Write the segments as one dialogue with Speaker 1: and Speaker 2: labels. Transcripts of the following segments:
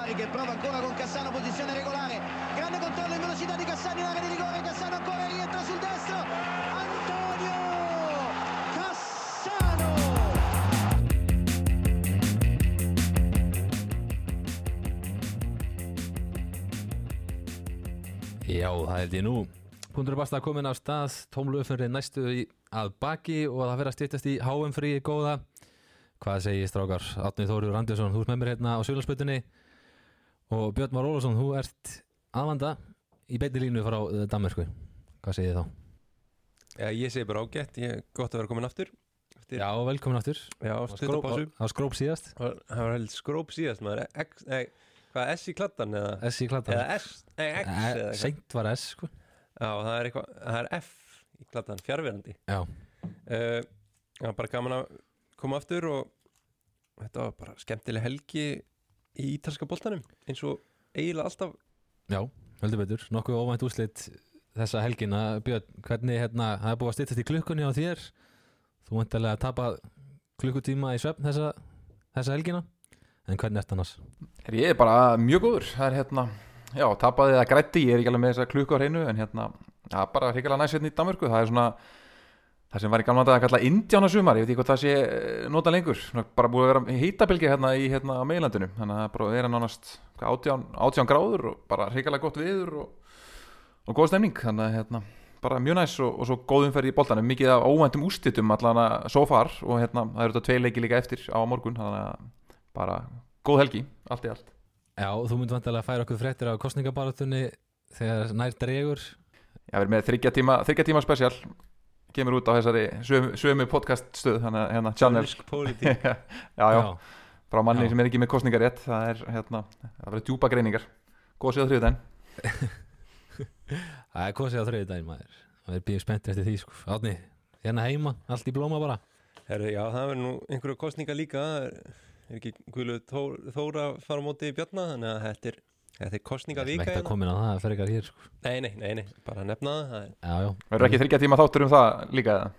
Speaker 1: Che prova ancora con Cassano, posizione regolare. Grande controllo in velocità di Cassano in area di rigore. Cassano ancora rientra sul destro. Antonio Cassano!
Speaker 2: Já, það held ég nú Pundur basta komin af stað Tómlöfumrið næstu í, að baki og það fyrir að stýttast í HM frí góða Hvað segir strákar? Átni Þóriður Andjósson, þú ert með mér hérna á Sjölandsbyrtunni og Björn Már Ólafsson, þú ert aðvanda í beinni línu frá uh, Danmörku. Hvað segir þið þá?
Speaker 3: Já, ég segi bara ágætt, ég er gott að vera komin aftur. Eftir,
Speaker 2: Já, velkomin aftur.
Speaker 3: Já
Speaker 2: Það var skróp síðast.
Speaker 3: Það var held skróp síðast maður. X, nei, hvað, S í kladdan eða?
Speaker 2: S í kladdan
Speaker 3: Eða S, nei, X eða eitthvað.
Speaker 2: Seint var S, sko.
Speaker 3: Já, það er eitthvað, það er F í kladdan, fjárverandi
Speaker 2: Já,
Speaker 3: uh, Já, bara gaman að koma aftur og þetta var bara skemmtileg helgi í ítalska boltanum eins og eiginlega alltaf.
Speaker 2: Já, heldur betur. Nokkuð óvænt úrslit þessa helgina. Björn, hvernig hérna, það er búið að stýttast í klukkunni á þér. Þú vantilega að tapa klukkutíma í svefn þessa, þessa helgina. En hvernig ert annars?
Speaker 4: Her, Ég er bara mjög góður. Það er hérna, já, tapaði það grætti Ég er ekki alveg með þessa klukku á hreinu En hérna, já, bara hrikalega næst hérna í Danmörku. Það er svona, það sem var í gamla dag að kalla Indjánasumar, ég veit ekki hvað það sé eh, nota lengur, bara búið að vera hýtabilgi hérna í hérna á meilandinu Þannig að það er nánast átján, átján gráður Og bara hrikalega gott viður og, og góð stemning. Þannig að hérna, bara mjög næs og, og svo góð umferð í boltanum. Mikið af óvæntum ústitum allan að so far Og hérna, það eru þetta tvei leiki líka eftir á morgun. Þannig að bara góð helgi, allt í allt.
Speaker 2: Já, þú myndi vantilega að færa okkur fréttir á kostningabaratunni þegar
Speaker 4: Já, við erum með þryggja tíma, tíma special kemur út á þessari sömu, sömu podcast stöð, hann hérna channel.
Speaker 3: Dönsk pólitík.
Speaker 4: Já, já, frá manni
Speaker 2: Já.
Speaker 4: sem er ekki með kostningarétt það er hérna, það verður djúpa greiningar. Góð séð á þriðudaginn
Speaker 2: Það er kosið á þriði daginn maður. Það er býðum spenntir eftir því sko. Átni, hérna heima, allt í blóma bara.
Speaker 3: Herru, já, það verður nú einhverju kostninga líka. Er, ekki Guðlu Þóra að fara á móti í Bjarna? Þannig að þetta er, þetta er kostninga
Speaker 2: Ég
Speaker 3: vika
Speaker 2: ætla ekki að komin á það, það fer ekki hér sko.
Speaker 3: Nei, nei, nei, nei, bara að nefna það, það er,
Speaker 2: Já, já.
Speaker 4: Verður ekki þryggja tíma þáttur um það líka eða?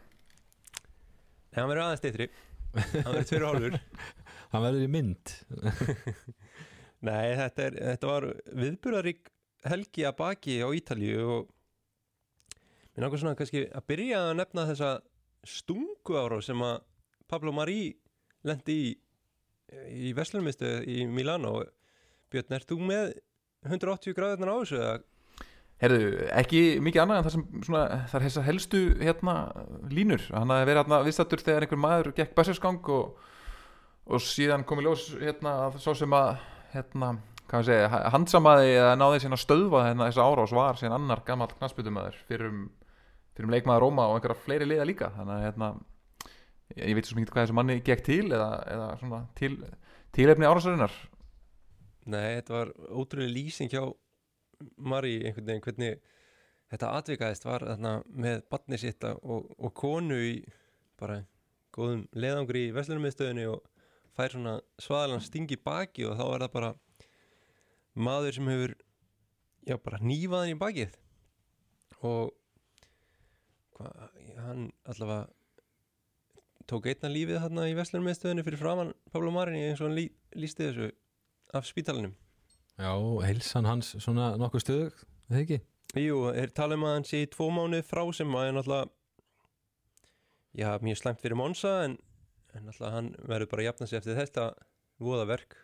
Speaker 3: Nei, hann verður aðeins steytri hann verður tveir og hálfur.
Speaker 2: Hann verður í mynd.
Speaker 3: Nei, þetta, er, þetta var viðburðarík helgi að baki á Ítalíu og mér náttúrulega svona kannski að byrja að nefna þessa stungu ára sem að Pablo Marí lendi í í Veslumistu í Milano. Björn, ert þú með 180 gráðurnar á þessu eða?
Speaker 4: Herðu, ekki mikið annað en það sem svona, það er þessar helstu hérna línur, hann hafi verið hérna viðstattur þegar einhver maður gekk bæsarskang og, og síðan kom í ljós hérna að svo sem að hérna, hvað segja, handsamaði eða náði síðan að stöðva hérna þessa árás var síðan annar gammal knassbytumæður fyrir um, fyrir um leikmaður Róma og einhverja fleiri liða líka. Þannig að hérna ég, veit svo mikið hvað þessu manni gekk til eða, eða svona til, tilefni árásarinnar
Speaker 3: Nei, þetta var ótrúlega lýsing hjá Marí einhvern veginn hvernig þetta atvikaðist var þarna með batni sitt og, og konu í bara góðum leðangri í Veslunumiðstöðinni og fær svona svaðalan stingi baki og þá er það bara maður sem hefur já bara nýfaðan í bakið. Og hva, hann allavega tók einna lífið þarna í Veslunumiðstöðinni fyrir framann Pablo Marini eins og hann lí, lísti þessu af spítalinum
Speaker 2: Já, heilsan hans svona nokkuð stöðug, það ekki?
Speaker 3: Jú, er tala um að hann sé í tvo mánuði frá sem að er náttúrulega já, mjög slæmt fyrir Monsa en, en náttúrulega hann verður bara að jafna sig eftir þetta voðaverk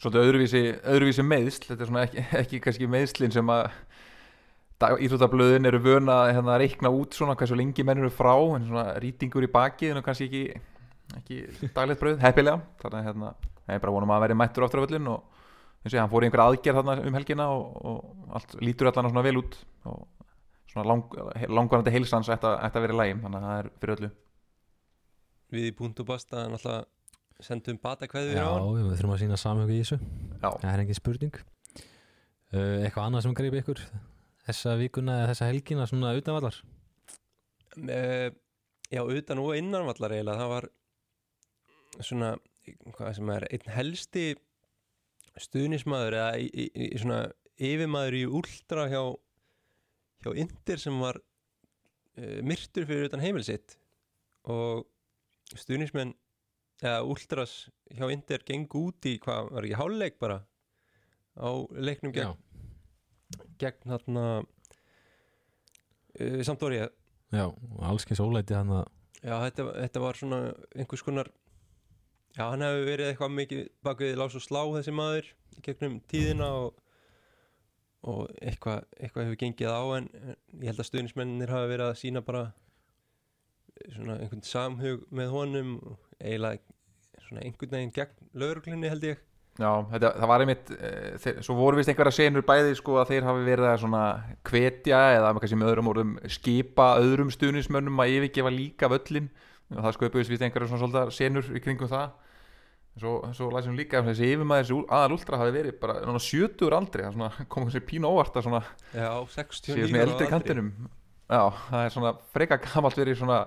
Speaker 4: svolítið öðruvísi, öðruvísi meðsl þetta er svona ekki, ekki kannski meðslin sem að íþróttablöðin eru vön að hérna, reikna út svona hversu lengi menn eru frá en svona rýtingur í baki en kannski ekki, ekki daglegt bröð, heppilega. Þannig að hérna, ég er bara vonum að vera mættur aftur á völlin og eins og ég, hann fór í einhver aðgerð þarna um helgina og, og allt lítur allan svona vel út og svona lang, langvarandi heilsans ætti að, vera í lægim þannig að það er fyrir öllu.
Speaker 3: Við í Punto Basta náttúrulega sendum bata kveður
Speaker 2: Já,
Speaker 3: á hann.
Speaker 2: við þurfum að sína samhjögu í þessu.
Speaker 4: Já,
Speaker 2: Það er engin spurning. Uh, Eitthvað annað sem greip ykkur þessa vikuna eða þessa helgina svona utanvallar
Speaker 3: uh, Já, utan og innanvallar eiginlega það var svona hvað sem er einn helsti stuðnismæður eða í, í, í svona yfirmæður í últra hjá hjá Indir sem var uh, myrtur fyrir utan heimilsitt og stuðnismenn eða Ultras hjá Inder gengu út í hvað, var ekki háluleik bara á leiknum
Speaker 2: Já,
Speaker 3: gegn, gegn þarna uh, Sampdoria?
Speaker 2: Já, og allskeins ólæti hann að
Speaker 3: Já, þetta, þetta var svona einhvers konar Já, hann hefur verið eitthvað mikið bak við lás og slá þessi maður gegnum tíðina og, og eitthvað, eitthvað hefur gengið á en ég held að stuðnismennir hafa verið að sína bara svona einhvern samhug með honum og eiginlega svona einhvern veginn gegn lögurklinni held ég.
Speaker 4: Já, þetta, það var einmitt e, svo voru vist einhverja senur bæði sko að þeir hafi verið að svona hvetja eða kannski með öðrum orðum skipa öðrum stuðnismönnum að yfirgefa líka völlin og það sköpuðist vist einhverja svona svolítið senur í kringum það svo, svo læsum líka að þessi yfirmaður þessi aðal ultra hafi verið bara 70 aldri það kom þessi pínu óvart að svona
Speaker 3: Já,
Speaker 4: séu
Speaker 3: 69
Speaker 4: svona í
Speaker 3: ára
Speaker 4: eldri kantinum. Já, það er svona freka gamalt verið svona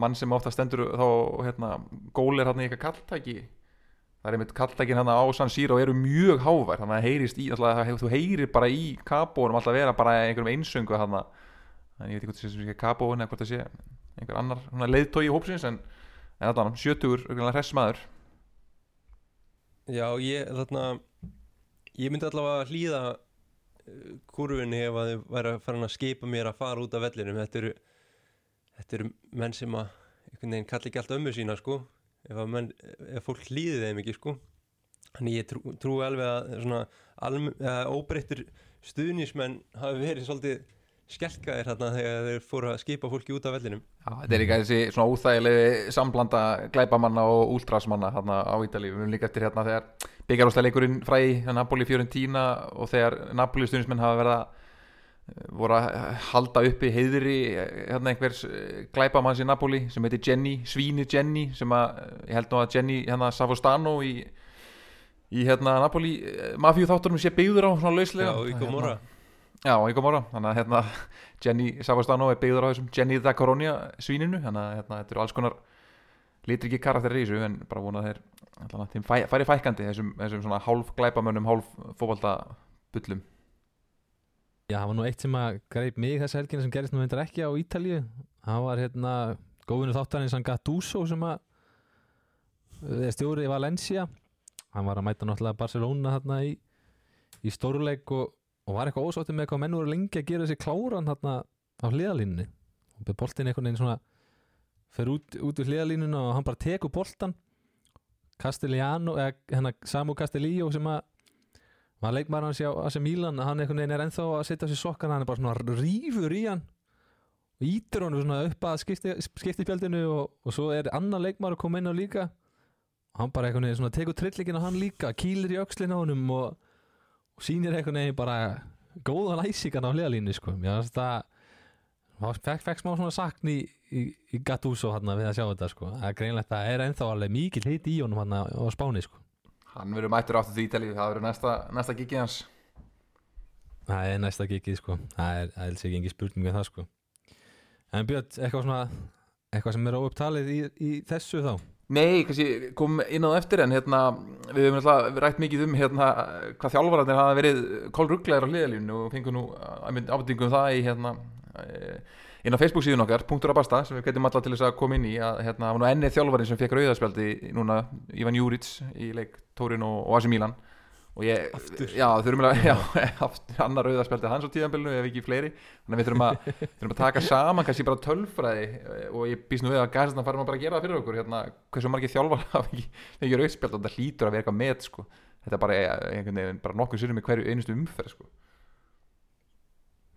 Speaker 4: mann sem ofta stendur þá hérna, gólir hann í eitthvað kalltæki. Það er einmitt kalltækin hann á San Siro eru mjög hávær, þannig að heyrist í alltaf, þú heyrir bara í kabónum alltaf vera bara einhverjum einsöngu hann þannig ég veit ekki hvort það sé kabóin eða hvort það sé einhver annar svona leiðtói í hópsins en, en allan, sjötugur, hress maður
Speaker 3: Já, ég þarna ég myndi allavega að hlýða uh, kurfunni ef að þau væri að fara að skipa mér að fara út af vellinum. Þetta eru, þetta eru menn sem að einhvern veginn kalli ekki alltaf ömmu sína sko. Ef, menn, ef fólk hlýði þeim ekki sko. Þannig ég trú, trú alveg að svona óbreyttur stuðnismenn hafi verið svolítið skelkaðir þarna þegar þeir fóru að skipa fólki út af vellinum.
Speaker 4: Já, þetta er líka þessi svona óþægilegi samblanda glæpamanna og últrasmanna hérna á Ítalíu, við erum líka eftir hérna þegar byggjarúsleikurinn fræði Napoli Fiorentina og þegar Napoli stundismenn hafa verið að eh, voru að halda uppi heiðri eh, hérna einhvers eh, glæpamanns í Napoli sem heitir Jenny, Svíni Jenny sem að, ég held nú að Jenny hérna Savostano í, í hérna Napoli mafíu þátturum sé byggður á svona lauslega.
Speaker 3: Já,
Speaker 4: hérna, Já, í Gomorra, þannig að hérna Jenny Savastano er byggður á þessum Jenny da Coronia svíninu, þannig að hérna, þetta eru alls konar litriki karakterir í þessu en bara vona þeir þeim fæ, færi fækandi þessum, þessum svona hálf glæpamönnum, hálf fótbolta bullum
Speaker 2: Já, það var nú eitt sem að greip mig þessa helgina sem gerist nú reyndar ekki á Ítalíu. Það var hérna góðinu þáttarinn sem Gattuso sem að er stjórið í Valencia. Hann var að mæta náttúrulega Barcelona þarna í, í stórleik og, og var eitthvað ósóttið með hvað menn voru lengi að gera þessi kláran þarna á hliðalínunni og beð boltin einhvern veginn svona fer út, út úr hliðalínuna og hann bara tekur boltan Castellano, eða hérna Samu Castellillo sem að var leikmaður hans hjá AC Milan hann einhvern veginn er ennþá að setja á sér sokkan hann er bara svona rífur í hann og ítur hann svona upp að skipti, skiptipjaldinu og, og svo er annar leikmaður að koma inn á líka. Og hann bara einhvern veginn svona tekur trillingin á hann líka kýlir í öxlin á honum og, og sýnir einhvern veginn bara góða læsikan á hliðalínu sko. Mér finnst það fekk, fekk smá svona sakn í, í, í Gattuso hann við að sjá þetta sko. Það er greinlegt að það er ennþá alveg mikil hiti í honum hann á Spáni sko.
Speaker 4: Hann verður mættur áttu því Ítalíu, það verður næsta, næsta gigið hans.
Speaker 2: Það er næsta gigið sko. Það er alls ekki engi spurning með það sko. En Björn, eitthvað svona Eitthvað sem er óupptalið í, í þessu þá
Speaker 4: Nei, kannski kom inn á eftir en hérna, við höfum alltaf rætt mikið um hérna, hvað þjálfararnir hafa verið kólrugglegar á hliðalínu og fengum nú ábyrtingum um það í hérna, inn á Facebook síðun okkar, punktur að basta sem við getum alltaf til þess að koma inn í að hérna, var nú ennið þjálfarinn sem fekk rauðarspjaldi núna, Ivan Juric í leik Tórin og, og AC Milan og ég,
Speaker 3: Aftur.
Speaker 4: já, þurfum að já, aftur, annar rauðarspjaldi hans á tíðanbylnu ef ekki fleiri, þannig að við þurfum að, þurfum að taka saman kannski bara tölfræði eh, og ég býst nú við að gæsastan farum að bara gera það fyrir okkur hérna, hversu margir þjálfar hafa ekki fengið rauðspjald og þetta hlýtur að vera eitthvað með sko. þetta er bara, eh, einhvern veginn, bara nokkuð sérum í hverju einustu umferð sko.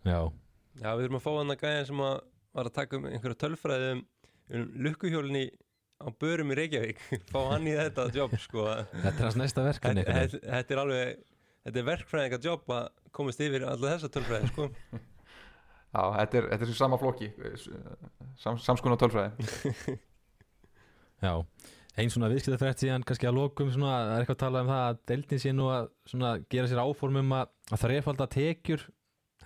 Speaker 2: Já,
Speaker 3: Já, við erum að fá hann að gæja sem að var að taka um einhverja tölfræði um, um lukkuhjólni á börum í Reykjavík fá hann í þetta jobb sko.
Speaker 2: Þetta er hans næsta verkan
Speaker 3: þetta, þetta, er alveg þetta er verkfræðinga jobb að komast yfir alla þessa tölfræði sko.
Speaker 4: Já, þetta er, þetta er svo sama flokki eh, sam, samskona tölfræði.
Speaker 2: Já, einn svona viðskiptafrætt síðan kannski að lokum svona, það er eitthvað að tala um það að deildin sé nú að svona, gera sér áformum að, að þrefalda tekjur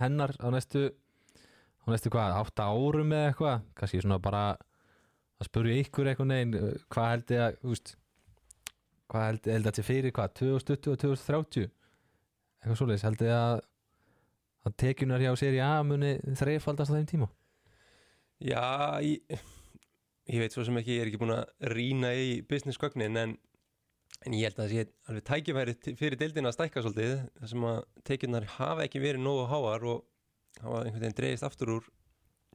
Speaker 2: hennar á næstu á næstu hvað, átta árum eða eitthvað kannski svona bara að spurja ykkur eitthvað neginn, hvað held ég að veist, hvað held, held að sé fyrir hvað, 2020 og 2030 eitthvað svoleiðis, held ég að að tekjunar hjá sér í A muni þrefaldast á þeim tíma?
Speaker 3: Já, ég, ég veit svo sem ekki, ég er ekki búin að rýna í business gögnin en, en ég held að það sé alveg tækifæri til- fyrir deildina að stækka svolítið þar sem að tekjurnar hafa ekki verið nógu háar og hafa einhvern veginn dreigist aftur úr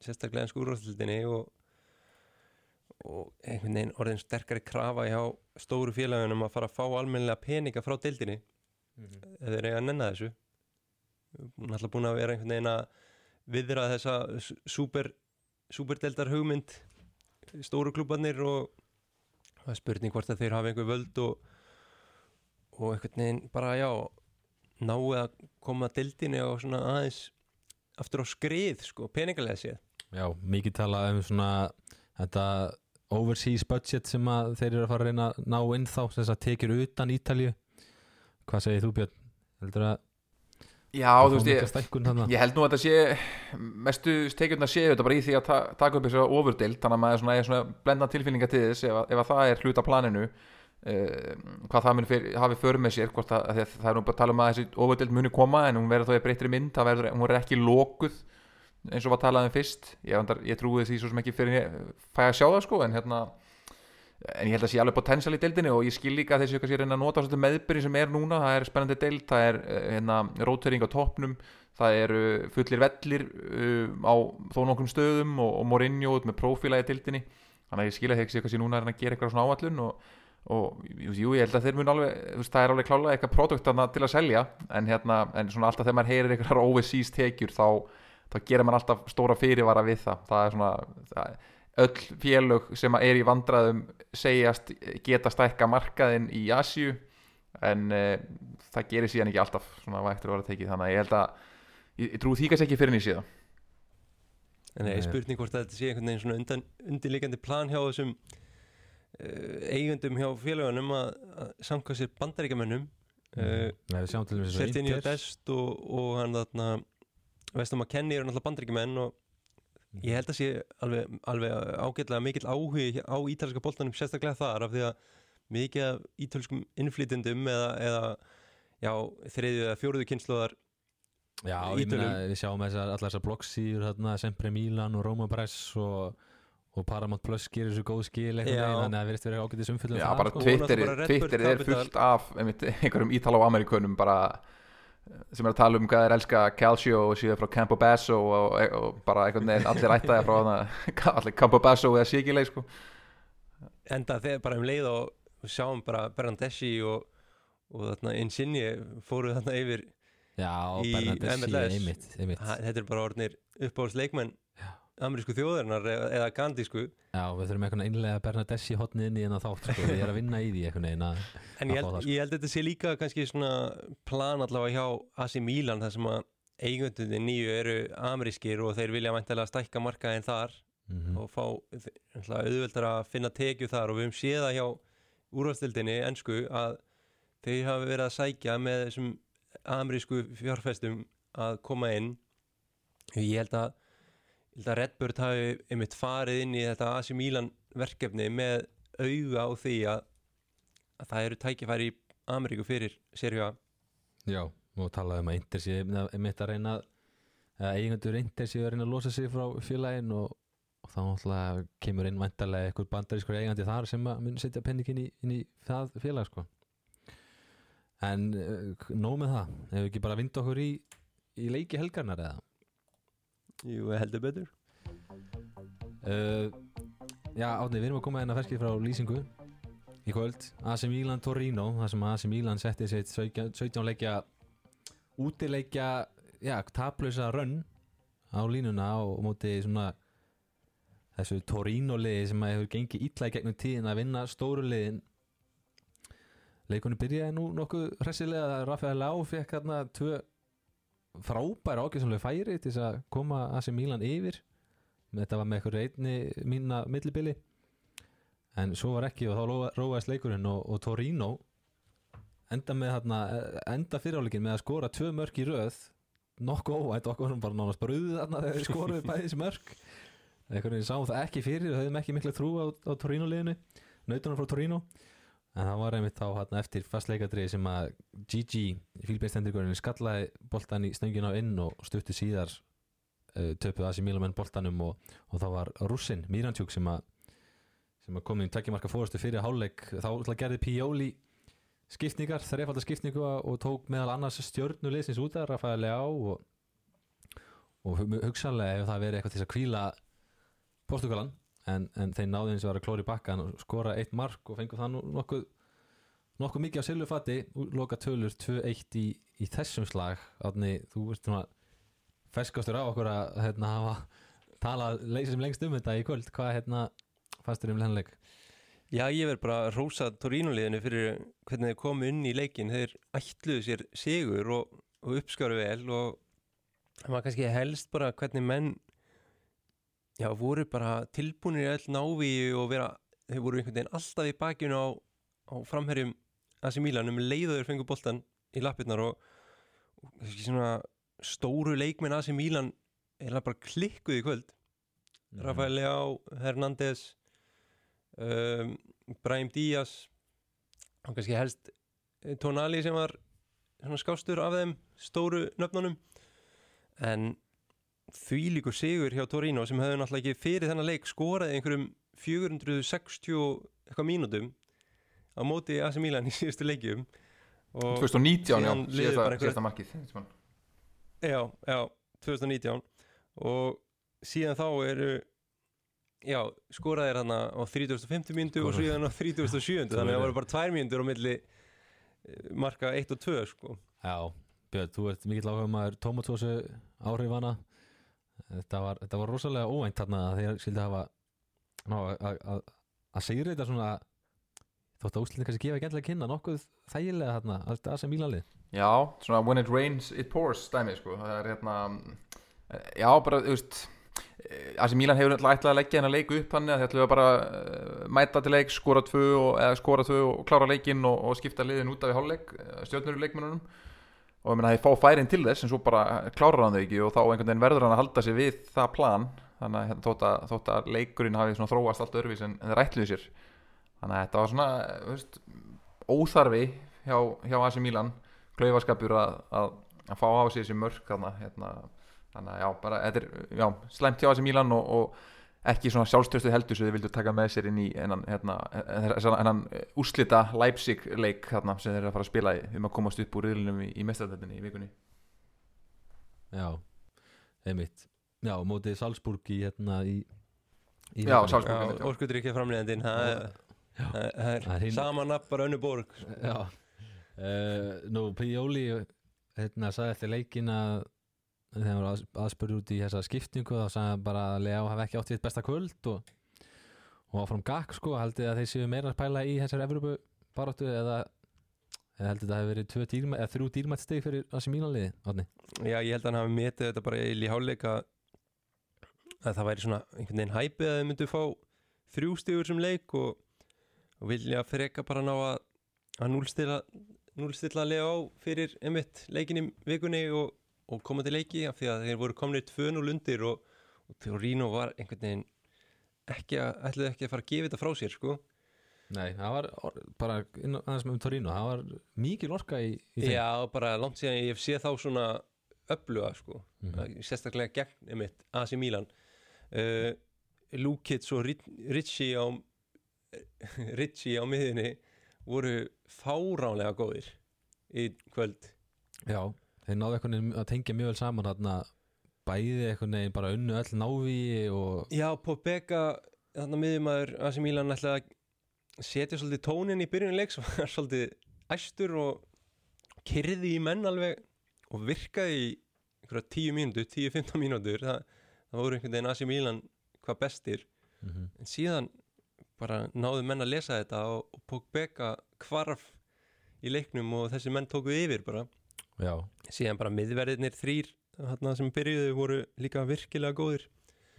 Speaker 3: sérstaklega ennsku úrvastildinni og, og einhvern veginn orðin sterkari krafa hjá stóru félagunum að fara að fá almennilega peninga frá deildinni. Ef þeir eiga að nenna þessu. Alltaf búin að vera einhvern veginn að viðra þessa s- súper súperdeldar hugmynd stóru klúbarnir og það er spurning hvort að þeir hafa einhver völd og, og einhvern veginn bara já náu að koma deildinni og svona aðeins aftur á skrið sko, peningalega séð.
Speaker 2: Já, mikið tala um svona þetta overseas budget sem að þeir eru að fara að reyna að ná inn þá sem það tekir utan Ítalju Hvað segir þú Björn? Heldur að
Speaker 4: Já, þú veist, ég, ég held nú að þetta sé mestu stekjurna séu þetta bara í því að ta taka upp þessu ofurdild þannig að maður er svona, er svona blenda tilfinninga til þess ef, ef að það er hluta planinu uh, hvað það fyr, hafi för með sér að, að það er nú bara að tala um að þessi ofurdild muni koma en hún verður þá í breyttri mynd verður, hún verður ekki lokuð eins og var talað um fyrst ég, ég trúi því svo sem ekki fyrir fæ að sjá það sko en hérna en ég held að sé alveg potential í deildinni og ég skil líka þessi kannski reyna að nota svolítið meðbyrði sem er núna, það er spennandi deild það er eh, hérna, rótering á toppnum það eru fullir vellir uh, á þó nokkrum stöðum og, og Mourinho með prófíla í deildinni þannig að ég skil að þessi kannski núna er að gera eitthvað svona áallun og, og jú, ég held að þeir mun alveg veist, það er alveg klálega eitthvað produkt til að selja en, hérna, en alltaf þegar maður heyrir eitthvað overseas tekjur þá, þá gerir maður alltaf stóra fyrirvara við það. Það er svona það, öll félög sem er í vandræðum segjast geta stækka markaðin í Asju en uh, það gerir síðan ekki alltaf svona vægtur að vera tekið þannig. Að ég held að ég, ég trúi því kannski ekki fyrir nýsíða
Speaker 3: en það
Speaker 2: Nei.
Speaker 3: er spurning hvort þetta sé einhvern veginn svona undan, undirliggjandi plan hjá þessum uh, eigundum hjá félagunum að, að samka sér bandaríkjamönnum uh,
Speaker 2: Nei, við sjáum til þess að
Speaker 3: Sertinio Dest og, og hann þarna Vestum að Kenny eru náttúrulega bandaríkjumenn og ég held að sé alveg, alveg ágætlega mikill áhugi á ítalska boltanum sérstaklega þar af því að mikið af ítalskum innflytendum eða, eða já, þriðju eða fjóruðu kynsluðar
Speaker 2: Já, ég
Speaker 3: Ítölum.
Speaker 2: við sjáum þessar, allar þessar bloggsýður þarna, Sempre Milan og Roma Press og, og Paramount Plus gerir þessu góð skil veginn, þannig að það verðist verið ágætis umfyllum
Speaker 4: Já, bara
Speaker 3: sko.
Speaker 4: Twitter,
Speaker 3: Og
Speaker 4: er fullt af einmitt, einhverjum Ítalo-Amerikunum bara sem er að tala um hvað er elska Calcio og síðan frá Campobasso og, og bara einhvern veginn allir ættaði frá hana, allir Campobasso eða Sigileg sko.
Speaker 3: enda þegar bara um leið og við sjáum bara Bernadeschi og, og þarna Insigne fóru þarna yfir
Speaker 2: Já,
Speaker 3: Í MLS.
Speaker 2: einmitt, einmitt.
Speaker 3: Þetta er bara orðnir uppáhalds leikmenn
Speaker 2: Já.
Speaker 3: Amerísku þjóðarinnar eða, gandísku.
Speaker 2: Já, við þurfum eitthvað innlega Bernadeschi hotnið inn í en þátt, sko, ég er að vinna í því einhvern veginn að
Speaker 3: En
Speaker 2: að
Speaker 3: ég held,
Speaker 2: sko.
Speaker 3: ég held að þetta sé líka kannski svona plan allavega hjá AC Milan þar sem að eigundunni nýju eru amerískir og þeir vilja mæntilega stækka markaðin þar
Speaker 2: mm
Speaker 3: og fá auðveldar að finna tekju þar og við höfum séð það hjá úrvastildinni ennsku að þeir hafa verið að sækja með þessum amerísku fjárfestum að koma inn. Ég held að, ég held að Redbird hafi einmitt farið inn í þetta AC Milan verkefni með auga á því að, að það eru tækifæri í Ameríku fyrir Serju A.
Speaker 2: Já, og talaði um að Inter sé einmitt að reyna að eigingandur Inter sé að reyna að losa sig frá félagin og, og þá kemur inn væntalega einhver bandarískur eigandi þar sem mun setja penningin í, inn í það félag sko. En uh, nóg með það. Ef við ekki bara vinda okkur í, í leiki helgarnar eða
Speaker 3: Jú, heldur betur.
Speaker 2: Uh, Já, Átni, við erum að koma hérna ferskið frá lýsingu í kvöld. AC Milan Torino, það sem AC Milan setti sitt 17 17 leikja útileikja já, taplösa rönn á línuna og móti svona þessu Torino liði sem hefur gengið illa í gegnum tíðin að vinna stóru liðin. Leikunni byrjaði nú nokkuð hressilega. Að Rafael Lau fekk þarna tvö frábæra ákveðsumlega færi til að koma AC Milan yfir. Þetta var með eitthvað einni mína millibili. En svo var ekki og þá róa- róaðist leikurinn og, og Torino enda með þarna enda fyriráleikin með að skora tvö mörk í röð. Nokkuð óvænt okkur sem bara nánast bröðu þarna þegar þeir skoruðu bæði þessi mörk. Einhvern veginn sáum það ekki fyrir og höfðum ekki mikla trú á, á Torino liðinu nautunar frá Torino en það var einmitt þá eftir fastleikadrið sem að Gigi fílbeinstendurgurinn skallaði boltan í stöngina inn og stuttu síðar uh, töpuð Asi Mílamenn boltanum og, og þá var Russin Mirantjúk sem að sem að komið í tveggjumarka fórastu fyrir hálfleik. Þá gerði Pioli skipningar, þreifalda skipningu og tók meðal annars stjörnuleysins út að Rafaeli á og, og hu- hugsanlega ef það verið eitthvað til að kvíla Portugalan en, en þeir náðu eins og var að klóra í bakkan og skora eitt mark og fengu það nokkuð nokkuð mikið á silfurfati loka tölur 2-1 í, í þessum slag. Átni, þú veist svona feskastur á okkur að hérna, hafa talað leysið sem lengst um þetta í kvöld. Hvað hérna fannst þér um hennileik
Speaker 3: Já, ég verð bara að rósa Torino-liðinu fyrir hvernig þeir komu inn í leikin þeir ætluðu sér sigur og, og uppskáru vel og það var kannski helst bara hvernig menn já, voru bara tilbúinir í öll návíu og vera, þeir voru einhvern veginn alltaf í bakinu á, á framherjum AC Milan um leiður fengu boltan í lappirnar og, og svona stóru leikmenn AC Milan er bara klikkuð í kvöld. Rafael Leao, Hernández um, Brahim Díaz og kannski helst eh, Tonali sem var skástur af þeim stóru nöfnunum. En því líkur sigur hjá Torino sem hefði náttúrulega ekki fyrir þennan leik skoraði einhverjum 460 og eitthvað mínútum á móti AC Milan í síðustu leikjum og
Speaker 4: 2019, já, síðasta,
Speaker 3: einhver-
Speaker 4: síðasta markið.
Speaker 3: Já, já, 2019 og síðan þá eru já, skoraðir hann á 3050 mínútu og
Speaker 2: Skoraði.
Speaker 3: síðan á 3007 þannig að það voru bara tvær mínútur á milli eh, marka 1 og 2 sko.
Speaker 2: Já, Björn, þú ert mikill áhuga maður tómatósu áhrifana þetta var, þetta var rosalega óvænt þarna að þeir skildi hafa ná, að- að að segja þetta svona þótt að úslitin kannski gefa ekki endilega kynna nokkuð þægilega þarna að það sem Mílanlið
Speaker 4: Já, svona when it rains it pours dæmi sko, það er hérna eh, já, bara, þú veist Asi Mílan hefur náttúrulega ætlað að leggja hennar leik upp þannig að þeir ætluðu bara uh, mæta til leik, skora tvö og, skora tvö og klára leikinn og, og skipta liðin út af í hálfleik, stjórnur í leikmennunum og ég meina þeir fá færin til þess en svo bara klárar hann þau ekki og þá einhvern veginn verður hann að halda sig við það plan. Þannig að hérna, þótt, að, þótt að leikurinn hafi þróast allt örfis en, en þeir ætluðu sér. Þannig að þetta var svona veist, óþarfi hjá, hjá Asi Mílan klaufaskapur að, að, að fá á sig þessi mörk hérna, þannig að já, bara er já, slæmt hjá þessi Mílan og, og ekki svona sjálfstöðstu heldur sem þið vildu taka með sér inn í hennan, hérna, hennan, hennan úrslita Leipzig leik þarna, sem þeir eru að fara að spila í um að komast upp úr riðlunum í, í mestardættinni í vikunni
Speaker 2: Já, einmitt Já, mótið Salzburg í hérna í, í
Speaker 4: Já. Salzburg.
Speaker 3: Já,
Speaker 4: já.
Speaker 3: orkutur ekki er-
Speaker 2: Já. er
Speaker 3: er
Speaker 2: hinn-
Speaker 3: sama nafn bara önnu borg
Speaker 2: Já uh, Nú, Pioli hérna sagði eftir leikin að þegar hann var aðspurði út í þessa skiptingu þá sagði hann bara að Leá hafi ekki átt við besta kvöld og, og áfram gakk sko, haldið að þeir séu meira að pæla í þessar Evropu baráttu eða, eða haldið það hefur verið þrjú dýrmætt steg fyrir þessi mínanliði Árni?
Speaker 3: Já, ég held að hann hafi metið þetta bara í hálfleika að það væri svona einhvern veginn hæpið að þau myndu fá þrjú stigur sem leik og, og vilja freka bara ná að, að núlstilla núlstilla lega á fyrir einmitt leikin í vikunni og, og koma til leiki af því að þeir voru komnir 2-0 undir og, og Torino var einhvern veginn ekki að, ætluðu ekki að fara að gefa þetta frá sér sko.
Speaker 2: Nei, það var bara aðeins með um Torino, það var mikil orka í, í þeim.
Speaker 3: Já, bara langt síðan ég séð þá svona öfluga sko,
Speaker 2: Mhm.
Speaker 3: sérstaklega gegn einmitt AC Milan. Uh, Lukic og Rit- Ritchie á Ritchie á miðinni voru fáránlega góðir í kvöld.
Speaker 2: Já, þeir náðu einhvern veginn að tengja mjög vel saman þarna bæði einhvern veginn bara unnu öll návíi og
Speaker 3: Já, Pobega, þarna miðjumæður AC Milan ætlaði að setja svolítið tónin í byrjun leiks og var svolítið æstur og kyrði í menn alveg og virkaði í einhverja 10 mínútur, 10-15 mínútur. Það, það voru einhvern veginn AC Milan hvað bestir.
Speaker 2: Mm
Speaker 3: en síðan bara náðu menn að lesa þetta og, og Pobega hvarf í leiknum og þessi menn tóku yfir bara
Speaker 2: Já,
Speaker 3: síðan bara miðverðirnir þrýr sem byrjuðu voru líka virkilega góðir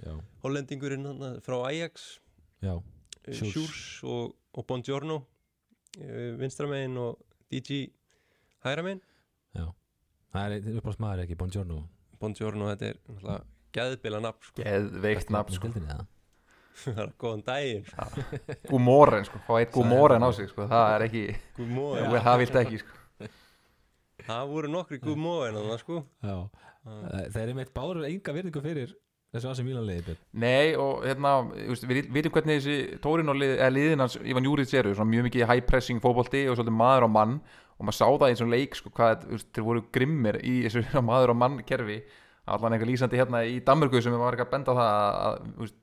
Speaker 2: já,
Speaker 3: hollendingurinn þarna frá Ajax
Speaker 2: já
Speaker 3: Sjúrs, og, og Bongiorno uh, vinstramegin og DG hæramegin
Speaker 2: Það er uppáðs maður ekki, Bongiorno
Speaker 3: Bongiorno, þetta er náttúrulega geðbila nafn sko.
Speaker 4: Geðveikt nafn sko.
Speaker 2: Skildinni það
Speaker 3: það er góðan daginn sko.
Speaker 4: Gúmóren sko, fá eitt gúmóren á sig sko. það er ekki,
Speaker 3: Good morning.
Speaker 4: ja. það vilt ekki sko.
Speaker 3: Það voru nokkri morning þarna, sko.
Speaker 2: Já, þeir eru meitt báður enga virðingu fyrir þessu Asi Mílan liði Björn?
Speaker 4: Nei og hérna, við vitum hvernig þessi Tórin og lið, eða liðin hans Ivan Júriðs eru, mjög mikið high pressing fótbolti og svolítið maður á mann og maður sá það í svona leik, sko, hvað þeir voru grimmir í þessu maður á mann kerfi allan eitthvað lýsandi hérna í Danmörku sem við var ekki að benda á það að,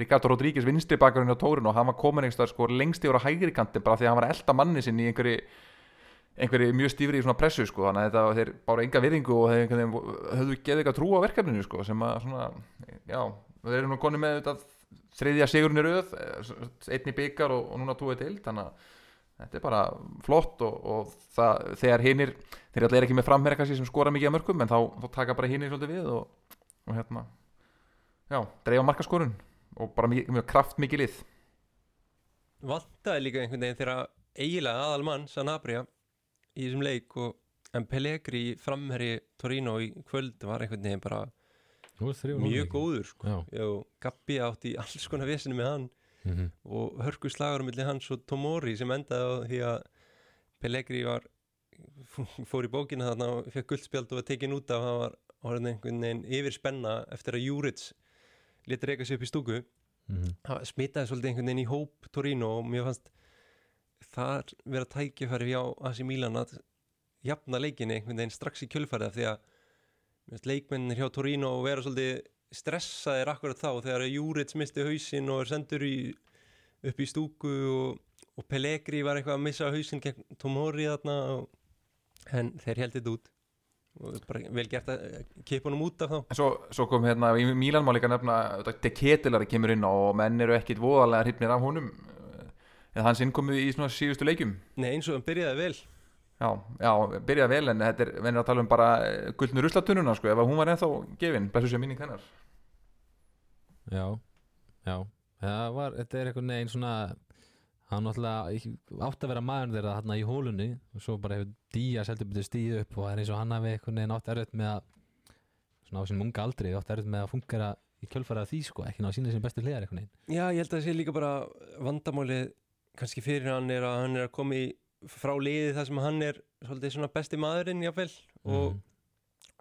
Speaker 4: Ricardo Rodríguez vinstri bakarinn á Tórin og hann var komin einhverstað sko lengst yfir á hægri kanti bara því að hann var að elda manni sinn í einhverju einhverju mjög stífri í svona pressu sko þannig að þetta þeir bára enga virðingu og þeir einhvern veginn höfðu geðið eitthvað trú á verkefninu sko sem að svona, já, þeir eru nú konni með þetta þriðja sigurinn í röð einn í byggar og, og núna tóið til þannig að þetta er bara flott og, og það, þegar hinnir þeir allir er ekki með framherra kannski sem skora mikið að mörgum en þá, þá taka bara hinnir svolítið við og, og hérna já, dreifa markaskorun og bara mjög, mjög kraft mikið lið.
Speaker 3: Vantaði líka einhvern veginn þegar eiginlega aðal mann Sanabria í þessum leik og en Pellegri framherri Torino í kvöld var einhvern veginn bara mjög góður sko.
Speaker 2: Já,
Speaker 3: Já, Gabbi átti alls konar vesinu með hann
Speaker 2: mm
Speaker 3: og hörku slagur millir hans og Tomori sem endaði á því að Pellegri var fór í bókina þarna og fekk guldspjald og var tekin út af hann var einhvern veginn yfir spenna eftir að Júrits leti reyka sig upp í stúku
Speaker 2: -hmm.
Speaker 3: það smitaði svolítið einhvern veginn í hóp Torino og mér fannst þar vera tækifæri hjá Asi Milan að jafna leikinni einhvern veginn strax í kjölfærið því að leikmennir hjá Torino vera svolítið stressaðir akkurat þá þegar Júrits misti hausinn og er sendur í, upp í stúku og, og Pellegri var eitthvað að missa hausinn gegn Tomori þarna og, en þeir held þetta út. Og bara vel gert að kipa honum út af þá.
Speaker 4: En svo, svo kom hérna í Mílan má líka nefna De Ketilari kemur inn á og menn eru ekkit voðalega hrifnir af honum eða hans innkomu í svona síðustu leikjum?
Speaker 3: Nei eins og hann byrjaði vel.
Speaker 4: Já, já, byrjaði vel en þetta er, við erum að tala um bara gullnu ruslatununa sko, ef að hún var ennþá gefin, blessu sér minning hennar.
Speaker 2: Já, já Það var, þetta er einhvern veginn svona hann náttúrulega átti að vera maður þeirra þarna í hólunni og svo bara hefur Díaz heldur betur stíð upp og það er eins og hann hafi einhvern veginn átt erfitt með að svona á sínum unga aldri átt erfitt með að fungera í kjölfæra því sko, ekki ná að sína sem bestu hliðar einhvern veginn.
Speaker 3: Já, ég held að það sé líka bara vandamálið kannski fyrir hann er að hann er að koma í frá liði þar sem hann er svolítið svona besti maðurinn jáfnvel og,
Speaker 2: Mhm.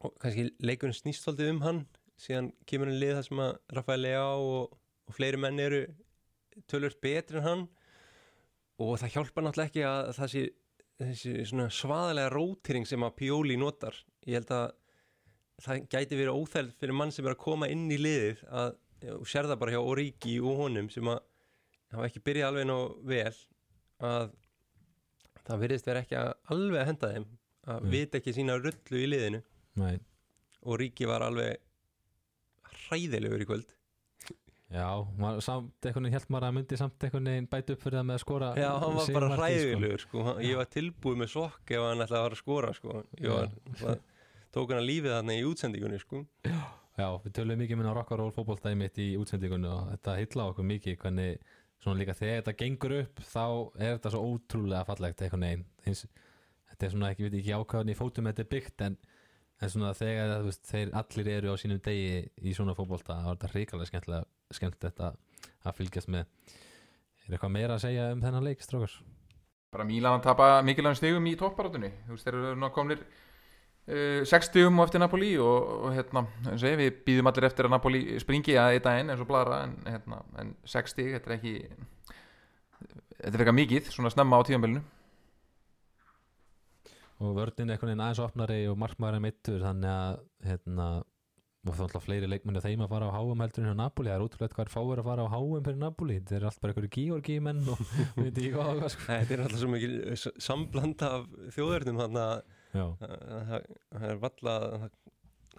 Speaker 3: og kannski leikurinn snýst svolítið um hann. Síðan kemur hann lið þar sem að Rafael Leá og, og fleiri menn eru tölvört betri en hann. Og það hjálpar náttúrulega ekki að það sé þessi svona svaðalega rótýring sem að Pioli notar. Ég held að það gæti verið óþæld fyrir mann sem er að koma inn í liðið að, og sér það bara hjá Origi og honum sem að hafa ekki byrjað alveg ná vel að það virðist vera ekki að alveg að henda þeim að
Speaker 2: Mm.
Speaker 3: vita ekki sína rullu í liðinu
Speaker 2: Nei,
Speaker 3: og Origi var alveg hræðilegur í kvöld
Speaker 2: já, maður, samt einhvern veginn held maður að myndi samt einhvern veginn bæta upp fyrir það með að skora
Speaker 3: Já, hann var bara
Speaker 2: sko.
Speaker 3: hræðilegur sko. Hann- ég var tilbúið með sokk ef hann ætlaði að fara að skora sko. ég var, var, tók hann að lífið þarna í útsendingunni sko.
Speaker 2: Já, við tölum mikið minna rock'n'roll fótboltæði mitt í útsendingunni og þetta heilla okkur mikið hvernig svona líka þegar þetta gengur upp þá er þetta svo ótrúlega fallegt veginn. Hins, þetta er svona ekki, við ekki ákvæðan í fótum þetta er byggt en, en svona þegar þú veist, þeir allir eru á sínum degi í svona fótbolta þá er þetta hrikalega skemmtilega skemmt þetta að fylgjast með. Er eitthvað meira að segja um þennan leik, strókar?
Speaker 4: bara Mílan að tapa mikilvægum stigum í toppbarátunni þú veist, þeir eru komnir uh, 6 stigum á eftir Napoli og, og hérna, eins og ég, við býðum allir eftir að Napoli springi að eita inn eins og bladra en, hérna, en 6 stig, þetta er ekki þetta er eitthvað mikið, svona snemma á tíðanbölinu
Speaker 2: og vörnin einhvern veginn aðeins opnari og markmaðurinn meittur þannig að hérna, og þá ætla fleiri leikmenni þeim að fara á HM heldur en á Napoli. Það er útrúlega hvað er fáir að fara á HM fyrir Napoli. Þetta er allt bara einhverju Georgi menn og við veit ekki hvað og sko.
Speaker 3: Þetta er alltaf svo mikil s- sambland af þjóðverðnum þannig að það það er valla að það,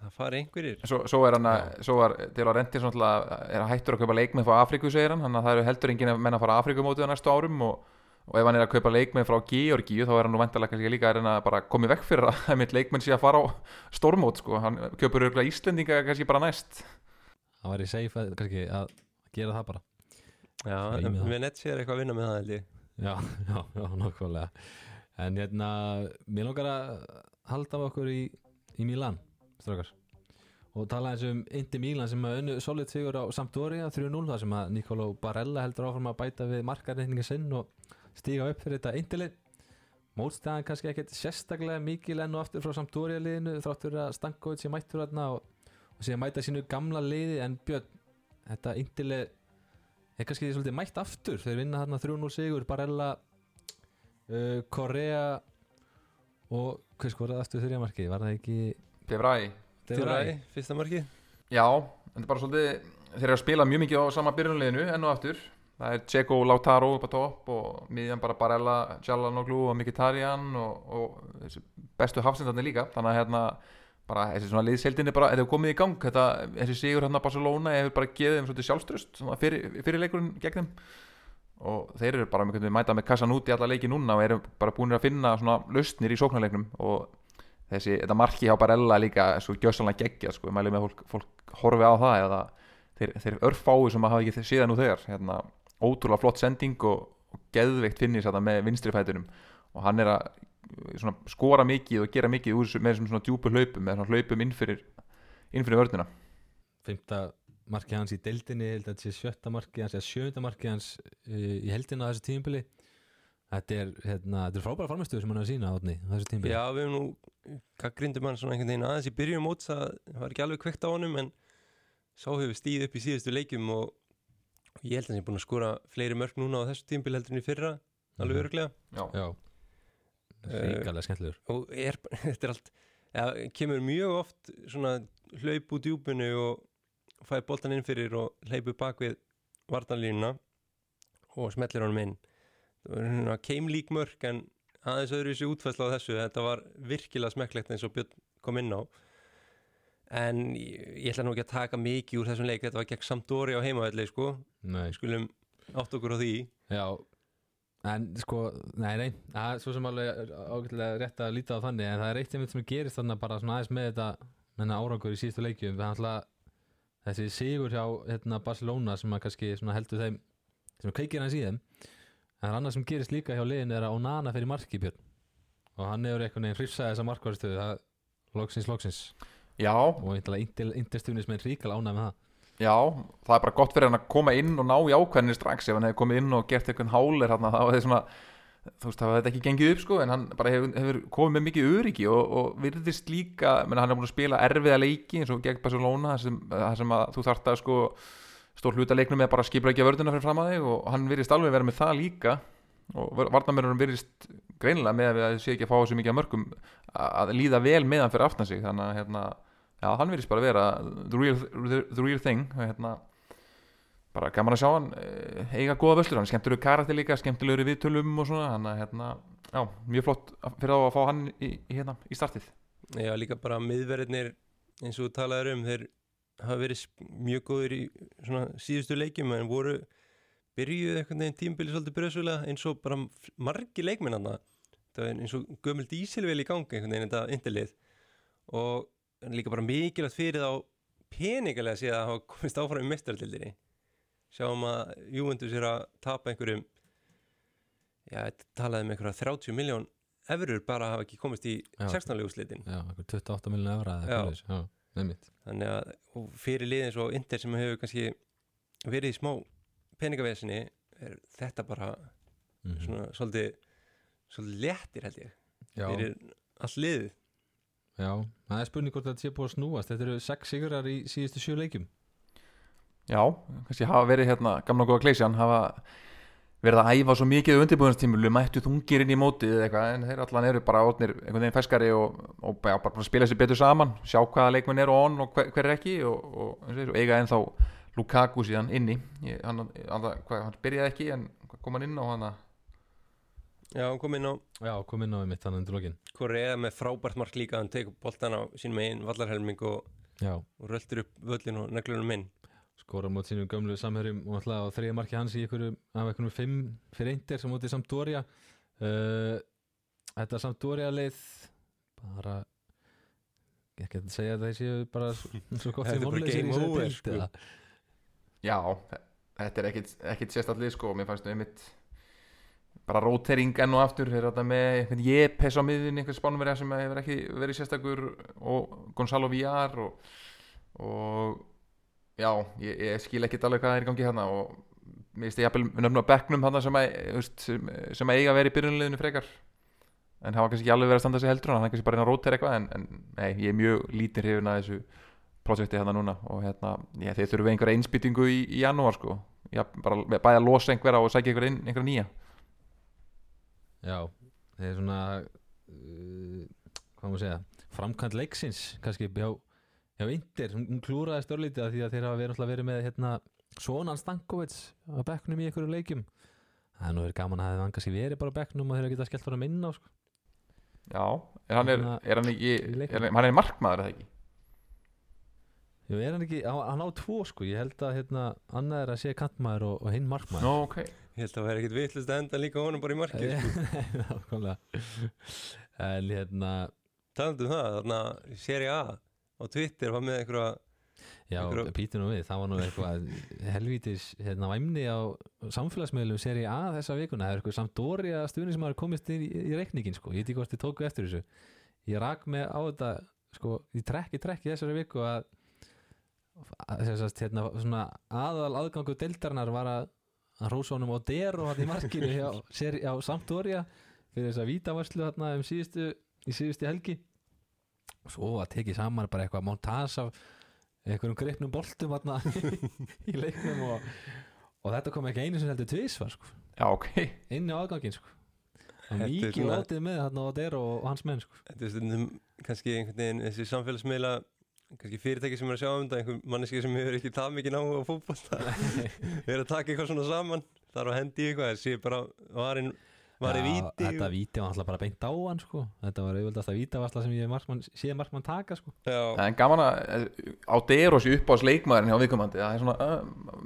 Speaker 3: það fari einhverjir.
Speaker 4: Svo, svo er hann að, svo var til að rendi svona er að hættur að kaupa leikmenn frá Afríku segir hann, þannig að það eru heldur enginn menn að fara að Afríkumótið á næstu árum og, og ef hann er að kaupa leikmenn frá Georgíu þá er hann nú vendalega kannski líka að reyna að bara koma í vekk fyrir að mitt leikmenn sé að fara á stórmót sko, hann kaupur örgulega Íslendinga kannski bara næst.
Speaker 2: Það væri safe að, kannski, að gera það bara.
Speaker 3: Já. Venezia er eitthvað að vinna með það
Speaker 2: En hérna, mér langar að halda af okkur í, í Milan, strákar. Og tala eins um Indi Milan sem að unnu solid sigur á Sampdoria 3-0 þar sem að Nicolò Barella heldur áfram að bæta við markarreikningi sinn og stíga upp fyrir þetta Indilið mótstæðan kannski ekkert sérstaklega mikil enn og aftur frá Sampdoria liðinu þráttur að Stankovic sé mættur þarna og, og síðan mæta sínu gamla liði. En Björn, þetta índileg er kannski svolítið mætt aftur. Þeir vinna þarna 3-0 sigur Barella uh, Korea og hvað skoraði aftur þurja marki, var það ekki
Speaker 4: Devray
Speaker 2: De Vrij?
Speaker 3: fyrsta marki
Speaker 4: Já, en þetta er bara svolítið þeir eru að spila mjög mikið á sama byrjunleginu enn og aftur. Það er Dzeko Lautaro upp á topp og miðjan bara Barella, Jalanoglu og Mkhitaryan og, og þessi bestu hafsendarnir líka. Þannig að hérna bara þessi svona liðseldinni bara, þetta hefur komið í gang. Þetta, þessi sigur hérna Barcelona hefur bara geðið þeim svolítið sjálfströst svona fyrir, fyrir leikurinn gegn þeim og þeir eru bara með mæta með kassan út í alla leiki núna og eru bara búin að finna svona lausnir í sóknarleiknum. Og þessi, þetta marki hjá Barella líka svo gjössalega geggja sko, ég mæli með fólk, fólk horfi á það eða þeir, þeir örfái sem að hafa ekki síðan nú þegar. Hérna, ótrúlega flott sending og, og geðveikt finnis þetta með vinstri fætunum og hann er að svona, skora mikið og gera mikið úr, með svona djúpu hlaupum með svona hlaupum inn fyrir, inn fyrir vörnina.
Speaker 2: Fymta marki hans í deildinni held að þetta sé sjötta marki hans eða sjönda marki hans uh, í heldina á þessu tímubili þetta er, hérna, þetta er frábæra farmestuður sem hann er að sína átni þessu tímubili
Speaker 3: Já, við hefum nú gaggrindum hann svona einhvern veginn aðeins í byrjun móts að það var ekki alveg kveikt á honum en sá hefur stíð upp í síðustu leikjum og og ég held að hann er búin að skora fleiri mörg núna á þessu tímbil heldur en í fyrra alveg
Speaker 2: Mhm.
Speaker 3: örglega
Speaker 4: Já,
Speaker 2: já, ríkalega skemmtilegur.
Speaker 3: og er, þetta er allt ja, kemur mjög oft svona hlaup út djúpunu og fæði boltan inn fyrir og hleypu bak við vartanlínuna og smellir honum inn. Það var keimlík mörk en aðeins öðru þessi útfæsla á þessu. Þetta var virkilega smekklegt eins og Björn kom inn á. En ég, ætla nú ekki að taka mikið úr þessum leik. Þetta var gegn Sampdori á heimavelli sko.
Speaker 2: Nei,
Speaker 3: skulum átt okkur á því.
Speaker 2: Já. En sko, nei, nei. Það er svo sem alveg ágætlega rétt að líta á þannig en það er eitt einmitt sem gerist þannig bara svona aðeins með þetta menna árangur í síðustu leikjum. Það er alltaf þessi sigur hjá hérna, Barcelona sem að kannski heldur þeim sem kveikir hans í þeim. En það er annað sem gerist líka hjá liðin er að Onana fyrir marki Björn. Og hann hefur einhvern veginn hrifsaði þessa markvarstöðu það loksins, loksins.
Speaker 4: Já,
Speaker 2: og með ríkala ánæg með það.
Speaker 4: Já það er bara gott fyrir hann að koma inn og ná í ákveðinni strax. Ef hann hefði komið inn og gert eitthvað hálir þá hefði svona þú veist, það hefði ekki gengið upp sko en hann bara hefur, hefur komið með mikið öryggi og, og virðist líka, menn hann er búin að spila erfiða leiki eins og gegn Barcelona þar sem, sem að þú þarft að sko stór hluta leiknum með bara skipla ekki að vörðuna fyrir fram að þig og hann virðist alveg vera með það líka. Og varnamörunum virðist greinilega með að þið sé ekki að fá þessu mikið að mörgum að líða vel með hann fyrir aftan sig. Þannig að hérna, já, hann virðist bara vera the real, the, real thing hérna, bara gaman að sjá hann eh, eiga góða vöslur, hann er skemmtilegur karakter líka skemmtilegur í viðtölum og svona. Þannig að hérna, já, mjög flott fyrir að fá hann í, hérna, í startið.
Speaker 3: Já, líka bara miðverðinir eins og talaður um, þeir hafa verið mjög góður í svona síðustu leikjum en voru byrjuð einhvern veginn tímbili svolítið bröðsvölega eins og bara margir leikminn hann það er eins og gömul dísilvel í gangi einhvern veginn þetta intilið og líka bara mikilvægt fyrir þá peningalega séð að hafa komist áfram í mestartildinni sjáum að Juventus er að tapa einhverjum já, talaði um einhverja 30 miljón efurur bara að hafa ekki komist í
Speaker 2: Já.
Speaker 3: 16 leiguslitin
Speaker 2: já, einhver 28 miljonar evra eða
Speaker 3: Já.
Speaker 2: eitthvað svoleiðis. já, nefnitt
Speaker 3: þannig að fyrir liðin svo Inter sem hefur kannski verið í smá peningavesinni er þetta bara
Speaker 2: Mhm.
Speaker 3: svona svolítið svolítið léttir held ég
Speaker 2: já,
Speaker 3: fyrir all liðið
Speaker 2: já, það er spurning hvort þetta sé búið að snúast þetta eru sex sigurar í síðustu sjö leikjum
Speaker 4: Já, kannski hafa verið hérna gamla góða kleisjan, hafa verið að æfa svo mikið undirbúðanstímulu, mættu þungir inn í mótið eða eitthvað, en þeir allan eru bara átnir einhvern veginn feskari og, og já, bara spila sér betur saman, sjá hvaða leikmenn eru on og hver, hver er ekki og, og, eins og, og eiga ennþá Lukaku síðan inni. Ég, hann, hann, hvað, hann byrjaði ekki en kom hann inn á hann að
Speaker 3: Já, hann kom inn á
Speaker 2: já, kom inn á mitt þannig undir lokin.
Speaker 3: Korea með frábært mark líka hann tekur boltan á sín megin vallarhelming og, og röldur upp völlin og neglunum inn
Speaker 2: skora mót sínum gömlu samherjum og alltaf á þriða marki hans í einhverju af einhverjum fimm fyrir eindir sem mótið Sampdoria. Uh, þetta Sampdoria leið bara ekki að segja að það séu bara svo svo gott sem deild,
Speaker 3: sko.
Speaker 4: Já, þetta er ekkit, ekkit sérstallið sko, mér fannst einmitt bara rótering enn og aftur þeir þetta með einhvern Jepes á miðin einhvern spánverja sem hefur ekki verið sérstakur og Gonzalo Villar og, og já, ég, ég skil ekkit alveg hvað er í gangi hérna og mér finnst ég jafnvel nöfn á bekknum hérna sem, að, veist, sem, sem að eiga að vera í byrjunliðinu frekar. En hafa kannski ekki alveg verið að standa sig heldur hann er kannski bara inn að rótera eitthvað en, en nei, ég er mjög lítið hrifin að þessu projekti hérna núna. Og hérna, já, þeir þurfum einhverja einspýtingu í, í janúar sko. Já, bara bæði að losa einhverja og sækja einhverja, einhverja nýja.
Speaker 2: Já, þeir svona uh, hvað maður segja framkvæmt leiksins kannski hjá, hjá Inter, hún klúraði störlítið af því að þeir hafa verið, verið með hérna, Svonan Stankovic á bekknum í einhverju leikjum. Það er nú verið gaman að það hann kannski verið bara á bekknum og þeir geta skellt honum inn á sko.
Speaker 4: já, er hann, er,
Speaker 2: Hérna,
Speaker 4: er hann ekki er, hann er markmaður eða ekki?
Speaker 2: Jú, er hann ekki, hann á tvo sko. Ég held að hérna, annað er að sé kantmaður og, og hinn markmaður.
Speaker 4: Nó, ok,
Speaker 3: Ég held að það væri ekkit vitlust að enda líka honum bara í markið sko.
Speaker 2: Nákvæmlega. En hérna
Speaker 3: Talandi um það, þarna Seri A á Twitter var með einhverja
Speaker 2: Já,
Speaker 3: Einhverju-
Speaker 2: pítur nú við, það var nú eitthvað helvítis hérna væmni á samfélagsmiðlum seri A þessa vikuna, það er eitthvað samt dóri að stuðni sem hafa komist í, í reikningin sko, ég veit ekki hvort þið tóku eftir þessu. Ég rak með á þetta sko, í trekk í trekk í þessari viku að, að sagt, hérna, svona aðal aðgangu deildarinnar var að, að rósa honum og der og hann í markinu hjá, seri, á Sampdoria fyrir þess að vítavarslu þarna um síðustu í síðustu helgi svo var tekið saman bara eitthvað montas af einhverjum greipnum boltum í leiknum og, og þetta kom ekki einu sem heldur tvisvar sko,
Speaker 4: já, ok
Speaker 2: inn á aðgangin sko. og mikið látið með þarna og Dero og hans menn sko.
Speaker 3: Þetta er stundum kannski einhvern veginn þessi samfélagsmiðla kannski fyrirtæki sem er að sjá um þetta einhver manneski sem hefur ekki það mikið náhu á fótbolta er að taka eitthvað svona saman þarf að hendi eitthvað það sé bara varinn varinn
Speaker 2: Já,
Speaker 3: víti
Speaker 2: þetta
Speaker 3: og-
Speaker 2: víti var alltaf bara beint á hann sko. þetta var auðvöldast að vítavarsla sem ég markmann, séð markmann taka sko.
Speaker 3: Já,
Speaker 4: En gaman að á Deros í uppáhalds leikmaðurinn hjá viðkomandi það er svona, uh,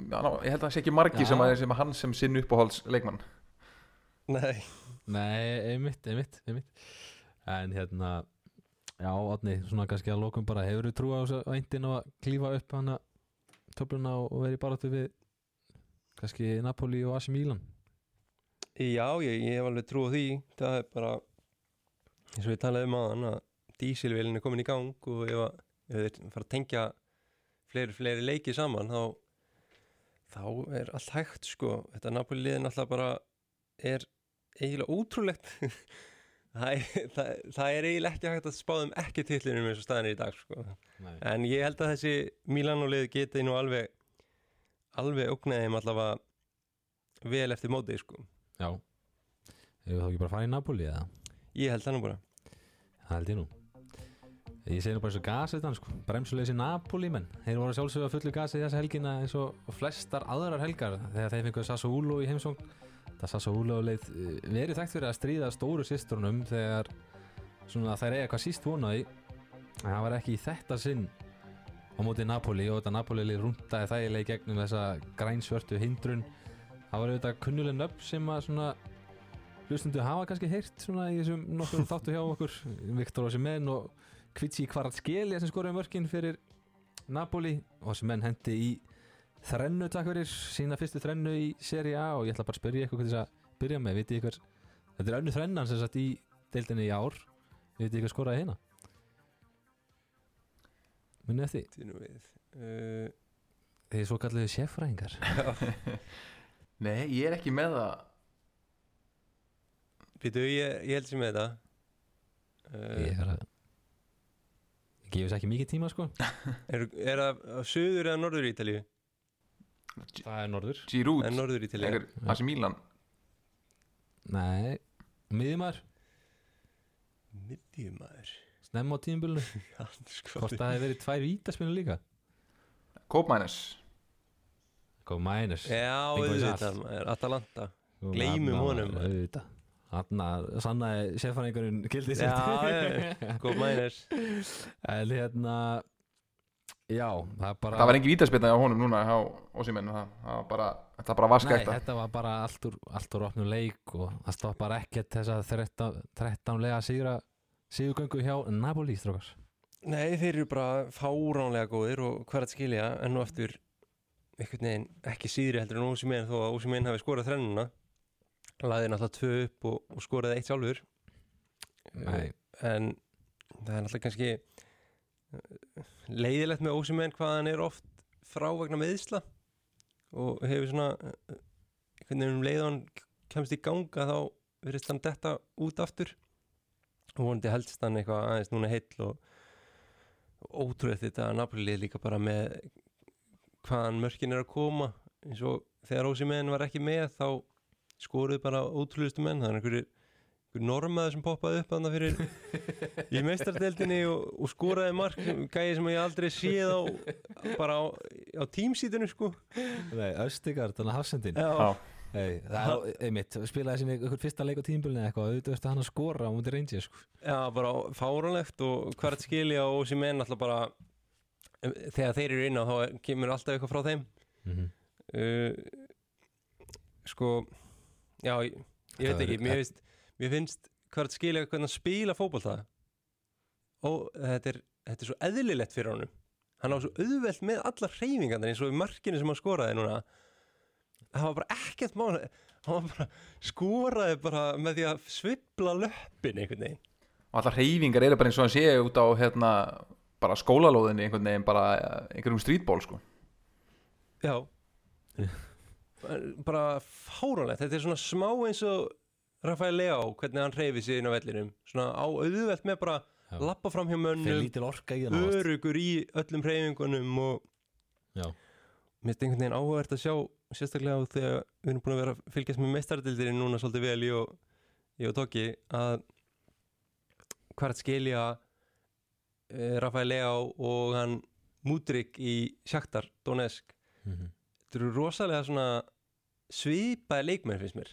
Speaker 4: já, ná, ég held að það sé ekki margi sem, að, sem að hann sem sinn uppáhalds leikmann
Speaker 3: nei.
Speaker 2: Nei, einmitt, einmitt, einmitt. En hérna já, Átni, svona kannski að lokum bara hefur þú trú á þessu væntin og að klífa upp hana töfluna og verið bara við kannski Napoli og AC Milan
Speaker 3: Já, ég, ég hef alveg trú á því það er bara eins og við talaðum um aðan að dísilvélin er komin í gang og ef, þeir fara að tengja fleiri, fleiri leiki saman þá, þá er allt hægt sko, þetta Napoli liðin alltaf bara er eiginlega ótrúlegt það, er, það, það er eiginlega ekki hægt að spáðum ekki tillinum eins og staðin er í dag sko.
Speaker 2: nei.
Speaker 3: en ég held að þessi Milano-lið geti nú alveg alveg ógnaðið allavega vel eftir mótið sko.
Speaker 2: Já. Hefur þá ekki bara farið í Napoli eða?
Speaker 3: ég held það nú bara.
Speaker 2: Það held ég nú. Ég segi nú bara eins og gas þetta sko. Bremsuleysi Napoli menn. Þeir voru sjálfsögðu að fullu gasi þessa helgina eins og flestar aðrar helgar þegar þeir fenguðu Sassuolo í heimsóng Það Sassuolo leið eh, verið þekkt fyrir að stríða stóru systrunum þegar svona þær eiga hvað síst vonaði en það var ekki í þetta sinn á móti Napoli og þetta Napoli leið rúndaði þægilega í gegnum þessa grænsvörtu hindrun það var auðvitað kunnuleg nöfn sem að svona hlustundu hafa kannski heyrt svona í þessum nokkur þáttu hjá okkur. Viktor Osimhen og Kvitsi Kvaratskeli sem skoraði mörkin fyrir Napoli. Og Osimhen hendi í þrennu takk fyrir sína fyrstu þrennu í Serie A. Og ég ætla bara að spyrja ykkur hvað þess að byrja með, vitið ykkur þetta er önnu þrennan sem satt í deildinni í ár. Vitið ykkur skoraði hérna? Eftir því?
Speaker 3: Við. Uh,
Speaker 2: þeir svo kalluðu sérfræðingar
Speaker 4: Nei, ég er ekki með það.
Speaker 3: Býtu, ég, ég held sem með þetta. Uh,
Speaker 2: ég er að þess ekki mikið tíma sko.
Speaker 3: Er, er það söður eða norður Ítalíu?
Speaker 2: það er norður.
Speaker 4: Giroud,
Speaker 3: En norður Ítalíu.
Speaker 4: Einhver AC Milan.
Speaker 2: Nei, miðjumar
Speaker 3: Miðjumæður?
Speaker 2: Snemma á tíðumbölinu
Speaker 3: sko,
Speaker 2: hvort það hefði verið tvær vítaspinu líka?
Speaker 4: Kópmænes
Speaker 2: Mænus.
Speaker 3: Já, auðvitað, Atalanta. Gleymum honum, maður.
Speaker 2: Hanna, sannaði sérfæðingurinn gildi
Speaker 3: Já, já, mænir
Speaker 2: En hérna Já, það er bara
Speaker 4: Það var engin vítaspilna á honum núna á Ósimenn það, það var bara, þetta bara
Speaker 2: Nei,
Speaker 4: vaskækta
Speaker 2: þetta var bara allt úr, allt úr opnum leik og það stoppar ekkert þess að 13, 13 lega sigra sigurgöngu hjá Napoli strókars
Speaker 3: Nei, þeir eru bara fáránlega góðir og hver að skilja enn og aftur einhvern veginn ekki síðri heldur en Ósimein þó að Ósimein hafi skorað þrennuna. Laði náttúrulega tvö upp og, og skoraði eitt sjálfur.
Speaker 2: Nei,
Speaker 3: en það er náttúrulega kannski eh, leiðilegt með Ósimein hvað hann er oft frá vegna meðisla og hefur svona eh, einhvern veginn um leið og hann kemst í ganga þá verðist hann detta út aftur. Og vonandi helst hann eitthvað aðeins núna heill og, ótrúlega þetta að Napoli líka bara með hvaðan mörkin er að koma. Eins og þegar Ósi menn var ekki með þá skoruðu bara ótrúlegustu menn. Það er einhverju einhver normaður sem poppaði upp þannig fyrir í meistardeldinni og, og skoraði mark. Gæði sem ég aldrei séð á bara á, á tímsítinu sko.
Speaker 2: Nei, Östikar, þannig að hafsendin.
Speaker 3: Já,
Speaker 2: Hey, það er einmitt, spilaði sem ykkur fyrsta leik á tímbilinu eitthvað, auðvitað að hann að skora á mútið reyngi sko.
Speaker 3: já bara fáránlegt og hvert skilja og Ósi menn alltaf bara þegar þeir eru inn á þá kemur alltaf eitthvað frá þeim.
Speaker 2: Mm -hmm.
Speaker 3: uh, sko já, ég, ég
Speaker 2: Það
Speaker 3: veit ekki mér finnst, mér finnst hvert skilja hvernig hann spila fótbolta. Og þetta er, þetta er svo eðlilegt fyrir honum. Hann á svo auðvelt með allar hreyfingarnar eins og í markinu sem hann skoraði núna. Það var bara ekkert mál hann var bara skoraði bara með því að svipla löppin einhvern veginn.
Speaker 4: Og allar hreyfingar eru bara eins og hann sé út á hérna, bara skólalóðinni einhvern veginn bara eh, einhverjum strítból sko.
Speaker 3: Já. Bara fáránlegt. Þetta er svona smá eins og Rafael Leao, hvernig hann hreyfi sig inn á vellinum. Svona á auðvelt með bara
Speaker 2: Já.
Speaker 3: lappa fram hjá mönnum
Speaker 2: lítil orka í hann ást
Speaker 3: örugur í öllum hreyfingunum og
Speaker 2: Já,
Speaker 3: mér finnst einhvern veginn áhugavert að sjá sérstaklega á þegar við erum búin að vera að fylgjast með meistardildinni núna svolítið vel ég og, ég og Tóki að hvert skilja Rafael Leao og hann Mudrik í Shakhtar Donetsk.
Speaker 2: Mm
Speaker 3: þetta eru rosalega svona svipaði leikmenn finnst mér.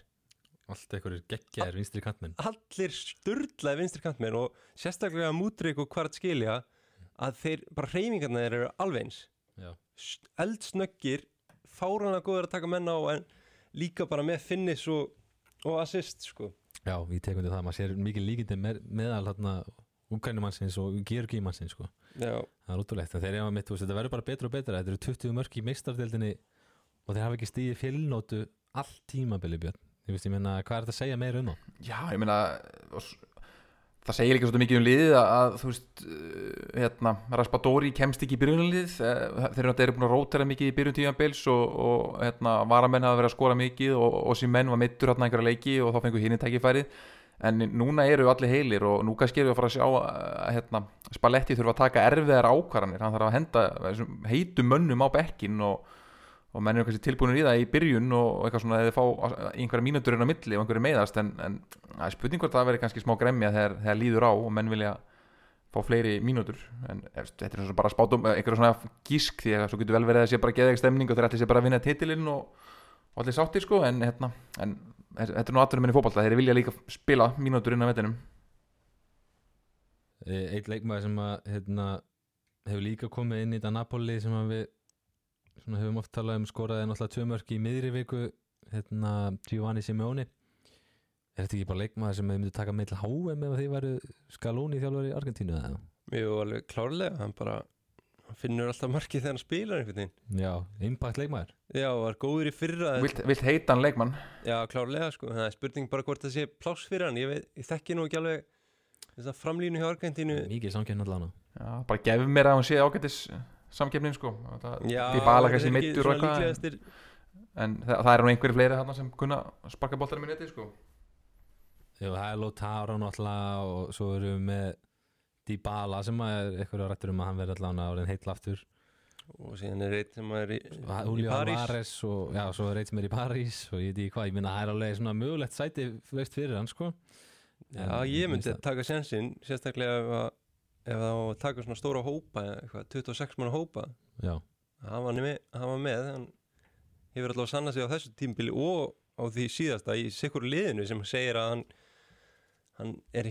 Speaker 2: Allt einhverjir geggjaðir vinstri kantmenn.
Speaker 3: Allir sturlaði vinstri kantmenn og sérstaklega Mudrik og hvert skilja að þeir, bara hreyfingarna þeir eru alveg eins. Eldsnöggir fáránlega góður að taka menn á en líka bara með finnis og, og assist sko.
Speaker 2: Já ég tek undir það, maður sér mikið líkindi með, meðal hérna Úgrænumannsins og Georgímannsins sko.
Speaker 3: já,
Speaker 2: Það er útrúlegt, en þeir eru mitt, þú veist, þetta verður bara betra og betra. Þetta eru 20 mörk í meistardeldinni og þeir hafa ekki stíði fjölnótu allt tímabili björn. Ég veist, ég meina, hvað er þetta að segja meira um það?
Speaker 4: Já, ég meina það segir líka svolítið mikið um liðið að, að þú veist, uh, hérna Raspadori kemst ekki í byrjunarlið eh, þeir eru búin að rótera mikið í byrjun tíðanbils og, og hérna, varamenn hafa verið að skora mikið og, og sem menn var mittur hérna einhverja leiki og þá fengur hinn í tækifærið en núna eru allir heilir og nú kannski erum við að fara að sjá að hérna, Spalletti þurfa að taka erfiðar ákvarðanir. Hann þarf að henda heitum mönnum á bekkin og, og menn eru kannski tilbúinir í það í byrjun og, eitthvað svona eða fá einhverja mínútur inn á milli og einhverju meiðast. En, en það er spurning hvort það veri kannski smá gremja þegar, þegar líður á og menn vilja fá fleiri mínútur. En eftir, þetta er svona bara spátum einhverju svona gísk því að svo getur vel verið að það sé bara geðeg stemning og þeir ætli sé bara að vinna titilinn og, og allir sáttir sko. En, hérna, en þetta er nú aðturum minni fótballta þeir vilja líka spila mínútur inn á vettinum
Speaker 2: Eitt leikmaður sem að, hérna, hefur líka komið inn í þetta Napoli sem að við svona, höfum oft talað um skoraði náttúrulega tvö mörk í miðri viku hérna, Giovanni Simeone Er þetta ekki bara leikmaður sem hefur myndið taka með til HM ef því væru Scaloni þjálfur í Argentínu eða?
Speaker 3: mjög alveg klárlega hann bara finnur alltaf markið þegar hann spilar einhvern veginn.
Speaker 2: Já, impact leikmaður.
Speaker 3: Já, var góður í fyrra
Speaker 4: vilt, vilt heita hann leikmann?
Speaker 3: Já, klárlega sko, það er spurning bara hvort það sé pláss fyrir hann. Ég, veit, ég þekki nú ekki alveg þess að framlínu hjá Argentínu.
Speaker 2: Mikið samkynna allan
Speaker 4: Já, bara gefur mér að hún sé ágættis samkefnin sko. Það,
Speaker 3: já,
Speaker 4: bala
Speaker 3: er ekki svona
Speaker 4: eitthvað en,
Speaker 3: líklegastir-
Speaker 4: en það, það er nú einhverju fleiri þarna sem kunna sparka boltarum í neti sko.
Speaker 2: Jú, það er Lotaro náttúrulega og svo erum við með Dybala sem að er eitthvað rættur um að hann verði allan að orðin heill aftur.
Speaker 3: Og síðan er eitt sem er í, í París.
Speaker 2: Og já, svo er eitt sem er í París og ég veit ekki hvað, ég minna það er alveg svona mögulegt sæti veist fyrir hann sko.
Speaker 3: Já,
Speaker 2: En
Speaker 3: ég myndi
Speaker 2: það-
Speaker 3: taka sensinn sérstaklega ef að ef að taka svona stóra hópa eitthvað, 26 manna hópa.
Speaker 2: Já,
Speaker 3: hann var með, hann var með hann hefur alltaf sannað sig á þessu tímbili og á því síðasta í sikkur liðinu sem segir að hann hann er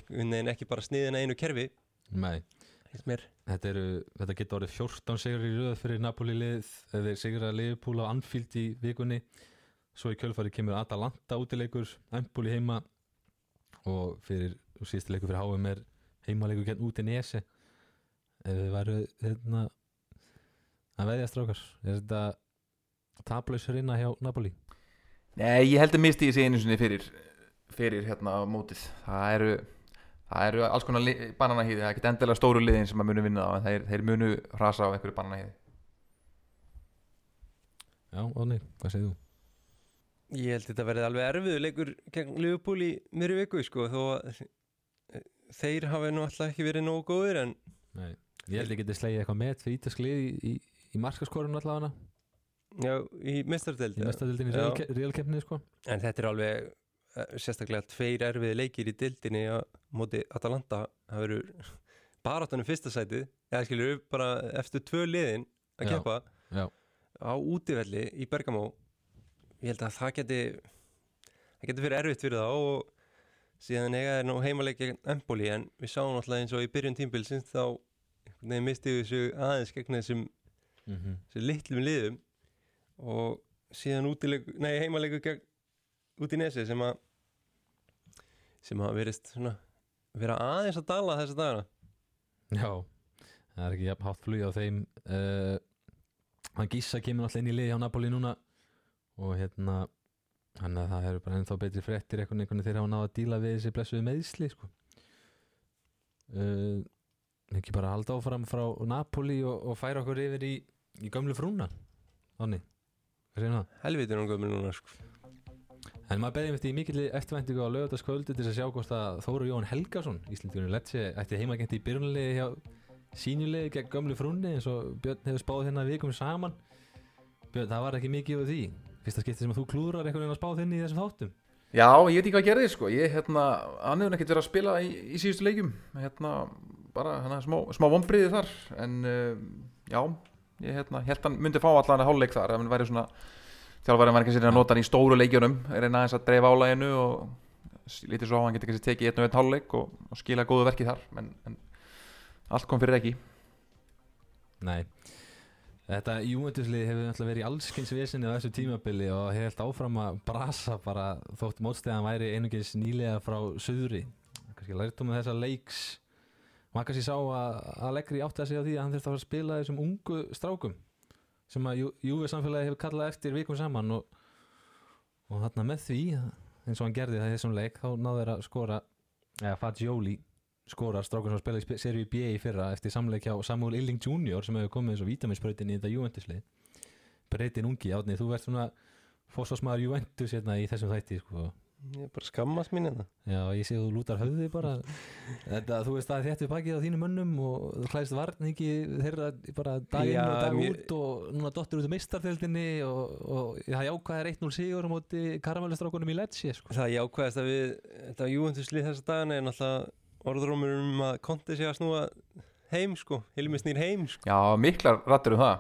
Speaker 3: ekki bara sniðin að einu kerfi
Speaker 2: nei. Þetta, eru, þetta getur orðið 14 sigur í röð fyrir Napoli lið ef þeir sigur að Liverpool á Anfield í vikunni. Svo í kjölfari kemur Atalanta útileikur, Empoli heima og fyrir og síðusti leikur fyrir HM er heimaleikur genn út í Nese ef við væru hérna að veðja strákar er þetta taplausur inna hjá Napoli?
Speaker 4: Nei, ég held að misti ég sig einu sinni fyrir fyrir hérna mótið. Það eru, það eru alls konar bananahýði, það er ekki endilega stóru liðin sem að munu vinna á, en þeir, þeir munu rasa á einhverju bananahýði
Speaker 2: Já, Onni, hvað segir þú?
Speaker 3: ég held þetta verði alveg erfiðu leikur gegn Liverpool í myrju viku sko þó að þeir hafi nú alltaf ekki verið nógu góður en
Speaker 2: Nei, Ég held ég geti slegið eitthvað með fyrir ítasklið í, í, í markaskorun allavega
Speaker 3: Já, í mistardeld
Speaker 2: í mestadildinni
Speaker 3: Já.
Speaker 2: realkeppni sko.
Speaker 3: En þetta er alveg sérstaklega tveir erfiði leikir í dildinni á móti Atalanta. Það verður baráttanum fyrsta sætið. Eða skilur upp bara eftir tvö liðin að keppa á útivelli í Bergamo. Ég held að það geti það geti fyrir erfitt fyrir þá og síðan eiga nú heimaleik gegn Empoli en við sáum alltaf eins og í byrjun tímbilsins þá einhvern veginn misti við þessu aðeins gegn þessum,
Speaker 2: mm -hmm.
Speaker 3: litlum liðum. Og síðan heimaleiku gegn út í nesi sem að sem að verist svona vera aðeins að dala þessa dagana
Speaker 2: Já, það er ekki jafn hátt flug á þeim uh, Hann Gísa kemur alltaf inn í liði á Napoli núna og hérna hann að það hefur bara ennþá betri fréttir einhvern veginn þegar hann náða að díla við þessi blessuðu meðsli sko. uh, ekki bara halda áfram frá Napoli og, og færa okkur yfir í, í gömlu frúna Þannig, hvað segir það?
Speaker 3: helviti er hún gömur núna sko.
Speaker 2: En maður beðið mitt í mikill eftirvæntingu á lögataskvöldu til að sjá hvort að Þóru Jóhann Helgason, Íslandjörnur Letsi, ætti heimagent í byrjunlegi hjá sínjulegi gegn gömlu frúnni eins og Björn hefur spáð hérna vikum saman. Björn, það var ekki mikið úr því. Fyrsta skipti sem að þú klúðrar einhvern veginn að spáð þinn í þessum þáttum.
Speaker 4: Já, ég veit ekki hvað gerði sko Ég, hérna, hann hefur ekkert verið að spila í, í síðustu leikjum Hérna, bara hérna, smá, smá vombriði þar En, uh, já Ég, hérna, að Þjálfarinn var sér að nota hann í stóru leikjunum Reyna aðeins að dreifa álæginu Og lítið svo á að hann geti kannski tekið einn og einn hálfleik og, og skila góðu verki þar en, en allt kom fyrir ekki
Speaker 2: Nei. Þetta Juventuslið hefur náttúrulega verið í allskins vesinni á þessu tímabili og hefur held áfram að brasa bara þótt mótstæðan væri einungis nýlega frá söðri. Kannski lærtum við þessa leiks. Maður kannski sá að Allegri átti að segja á því að hann þurfti að að spila þessum ungu strákum sem að Juve samfélagi hefur kallað eftir vikum saman og, og þarna með því eins og hann gerði það í þessum leik þá náður þeir að skora eða Fagioli skorar strákur sem spila í serið B í fyrra eftir samleik hjá Samuel Illing Jr. sem hefur komið eins og vítaminsprautin í þetta Juventuslið breytin ungi átni, þú verður svona fósfásmaður Juventus hérna í þessum þætti sko.
Speaker 3: Ég er bara skammast mín hérna
Speaker 2: já, ég sé að þú lútar höfði bara þetta, þú veist að þetta er bakið á þínum mönnum og þú klæðist varningi þeirra bara dag inn
Speaker 3: Já,
Speaker 2: og dag
Speaker 3: mér-
Speaker 2: út og núna dottur út um meistarþjöldinni og, og það jákvæð er 1-0 sigur á móti karamellistrákunum í Lecce sko.
Speaker 3: það jákvæðast að við þetta Juventuslið þessa dagana er náttúrulega orðrómur um að konti sig að snúa heim sko, Hilmi snýr heim sko.
Speaker 4: Já, miklar rættur um það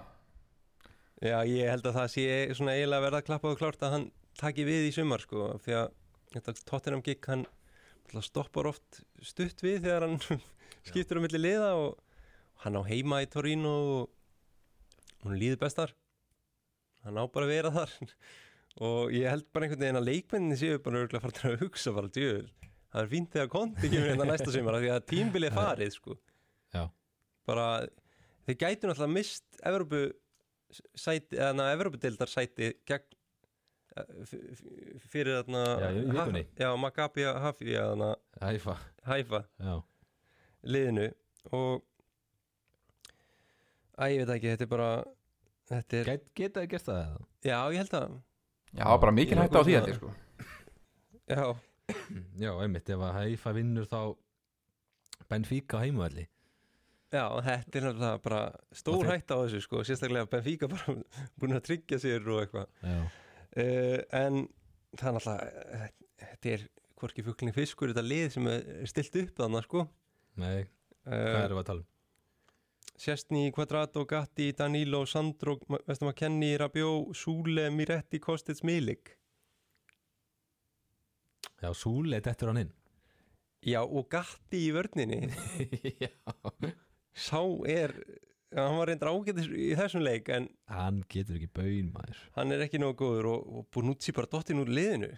Speaker 3: já, ég held að það sé svona eiginlega verða að klappa og klárt að hann taki við í sumar sko, því að þetta Tottenham gig hann stoppar oft stutt við þegar hann skiptur um milli liða og hann á heima í Torino og hún líður bestar hann á bara að vera þar. Og ég held bara einhvern veginn að leikmenninni séu bara örgulega farin að hugsa bara djöðul það er fínt þegar konti kemur hérna næsta sumar af því að tímbilið farið sko.
Speaker 2: Já.
Speaker 3: bara þeir gætu náttúrulega mist Evrópu sæti, eða na, Evrópudeildar sæti gegn fyrir þarna
Speaker 2: Já,
Speaker 3: já, Maccabi Hafi
Speaker 2: Hæfa já.
Speaker 3: Liðinu. Og að ég veit ekki, þetta er bara þetta er,
Speaker 2: Get, geta þið gert það eða?
Speaker 3: já ég held að
Speaker 4: Já, bara mikil hægt á því held ég sko.
Speaker 3: Já,
Speaker 2: Já, einmitt, ef að Hæfa vinnur þá Benfica á heimavalli
Speaker 3: já, þetta er náttúrulega bara stór hætta á þessu sko, sérstaklega Benfica bara búin að tryggja sér og eitthvað.
Speaker 2: Já,
Speaker 3: en það er náttúrulega þetta er hvorki fuggling fiskur þetta lið sem er stilt upp þannig sko.
Speaker 2: Nei, hvað
Speaker 3: uh,
Speaker 2: erum við að tala um?
Speaker 3: Sjestni, Quadrato, Gatti, Danilo, Sandro Kenny, Rabiot, Súle, Miretti, Kostic, Milik.
Speaker 2: Já, Súli, þetta er hann inn.
Speaker 3: Já og Gatti í vörninni.
Speaker 2: Já.
Speaker 3: Sá er hann var reyndar ágætis í þessum leik en
Speaker 2: Hann getur ekki baun maður.
Speaker 3: hann er ekki nógu góður og, og Bonucci bara dottinn úr liðinu.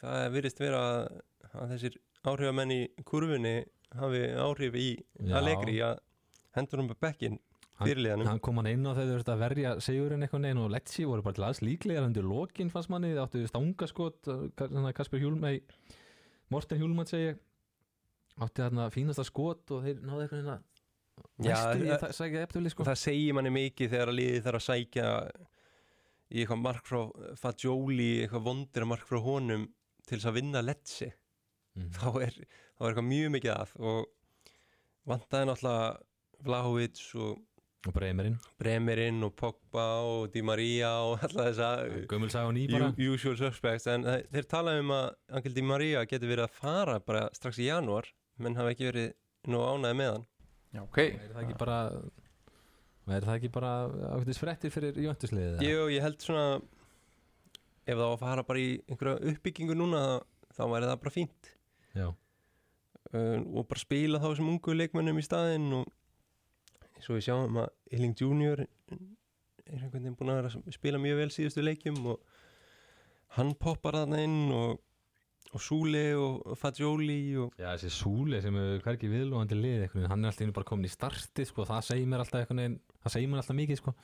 Speaker 3: Það virðist vera að, að þessir áhrifamenn í kurfunni hafi áhrif í
Speaker 2: Já.
Speaker 3: Allegri að hendur um bekkin
Speaker 2: Hann-
Speaker 3: fyrirliðanum
Speaker 2: Hann kom hann inn á þegar þú veist að verja sigurinn eitthvað neginn og Letsi voru bara til aðs líklega undir lokin fannst manni, það áttu stangaskot svona Kasper Hjúlmei Morten Hjúlmann segi átti þarna fínasta skot og þeir náðu eitthvað
Speaker 3: Já,
Speaker 2: næstum í
Speaker 3: það-
Speaker 2: að sækja eftirli sko.
Speaker 3: það segir manni mikið þegar að liðið þarf að sækja í eitthvað mark frá Fagioli, eitthvað vondir mark frá honum til þess að vinna Letsi
Speaker 2: mm.
Speaker 3: þá er, þá er eitthvað mjög mikið að og vantaði náttúrulega Vlahovic og
Speaker 2: og Bremerinn.
Speaker 3: Bremerinn og Pogba og Di Maria og alltaf
Speaker 2: bara.
Speaker 3: u- usual suspects. En þeir, þeir tala um að Angel Di Maria getur verið að fara bara strax í janúar. Menn hafa ekki verið nú ánæði með hann
Speaker 4: Já, ok.
Speaker 2: Er það ekki bara er það ekki bara ákveðis frettir fyrir jöndusliðið
Speaker 3: Jú, ég held svona ef það var að fara bara í einhverja uppbyggingu núna þá væri það bara fínt.
Speaker 2: Já,
Speaker 3: uh, og bara spila þá sem ungu leikmönnum í staðinn og eins og við sjáum að Illing Junior er einhvern veginn búin að að spila mjög vel síðustu leikjum og hann poppar þarna inn og, og Súli og, Fagioli og
Speaker 2: já þessi Súli sem er hvergi viðlóðandi lið veginn, hann er alltaf einu bara komin í starti sko, það segir mér alltaf veginn það segir mér alltaf mikið sko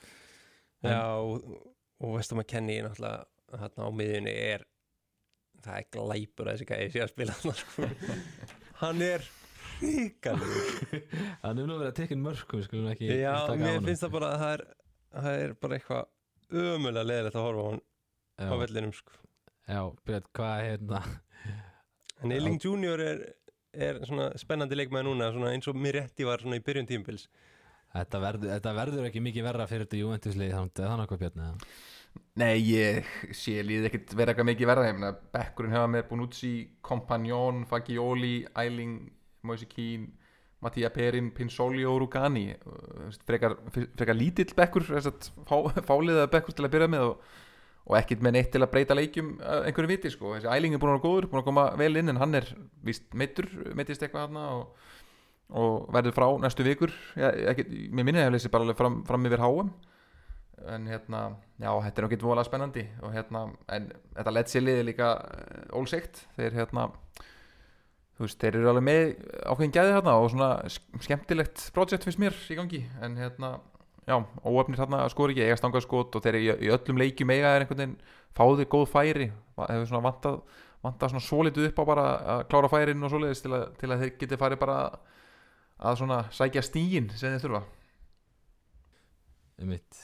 Speaker 2: En-
Speaker 3: Já, og, og veistum að Kenny náttúrulega þarna á miðjunni er það er glæpur að þessi gæði sé að spila þarna sko. hann er ríkalegur
Speaker 2: hann er nú verið að tekja mörgum skulum ekki
Speaker 3: Já,
Speaker 2: taka á
Speaker 3: mér finnst það bara að það er, það er bara eitthvað ömulega leðilegt að horfa á hann á
Speaker 2: já,
Speaker 3: vellinum sko.
Speaker 2: já, Björn, hvað er hérna
Speaker 3: en Illing Junior er, er svona spennandi leikmaði núna svona eins og mér rétti var svona í byrjun tímpils
Speaker 2: þetta verður, þetta verður ekki mikið verra fyrir þetta Juventuslið þannig að það nokkuð Björn eða?
Speaker 4: Nei, ég sé líðið ekkert vera eitthvað mikið verða ég meina, Bekkurinn hefa með Bonucci, Compagnon, Fagioli, Æling, Moise Keane, Mattia Perin, Pinsoli og Rugani. Frekar, frekar lítill Bekkur fáliða Bekkur til að byrja með og, og ekkert með neitt til að breyta leikjum einhverju viti sko, þessi Æling er búin að vera góður, búin að koma vel inn en hann er víst meittur, meittist eitthvað hann og, og verður frá næstu vikur, ég, ekki, mér minni að ég lesi bara alveg fram, fram yfir HM en hérna, já, þetta er nokkið voðalega spennandi. Og hérna, en þetta letsilið er líka uh, ólseikt. Þeir hérna þú veist, þeir eru alveg með ákveðin gæði hérna og svona sk- skemmtilegt projekt finnst mér í gangi, en hérna já, óöfnir hérna skor ekki, eiga stangað skot og þeir í, í öllum leikjum eiga er einhvern veginn fáðu góð færi, hefur svona vantað vantað svona svolítið upp á bara að klára færin og svoleiðis til að, til að þeir geti farið bara að svona sækja stígin sem þeir þurfa.
Speaker 2: Um mitt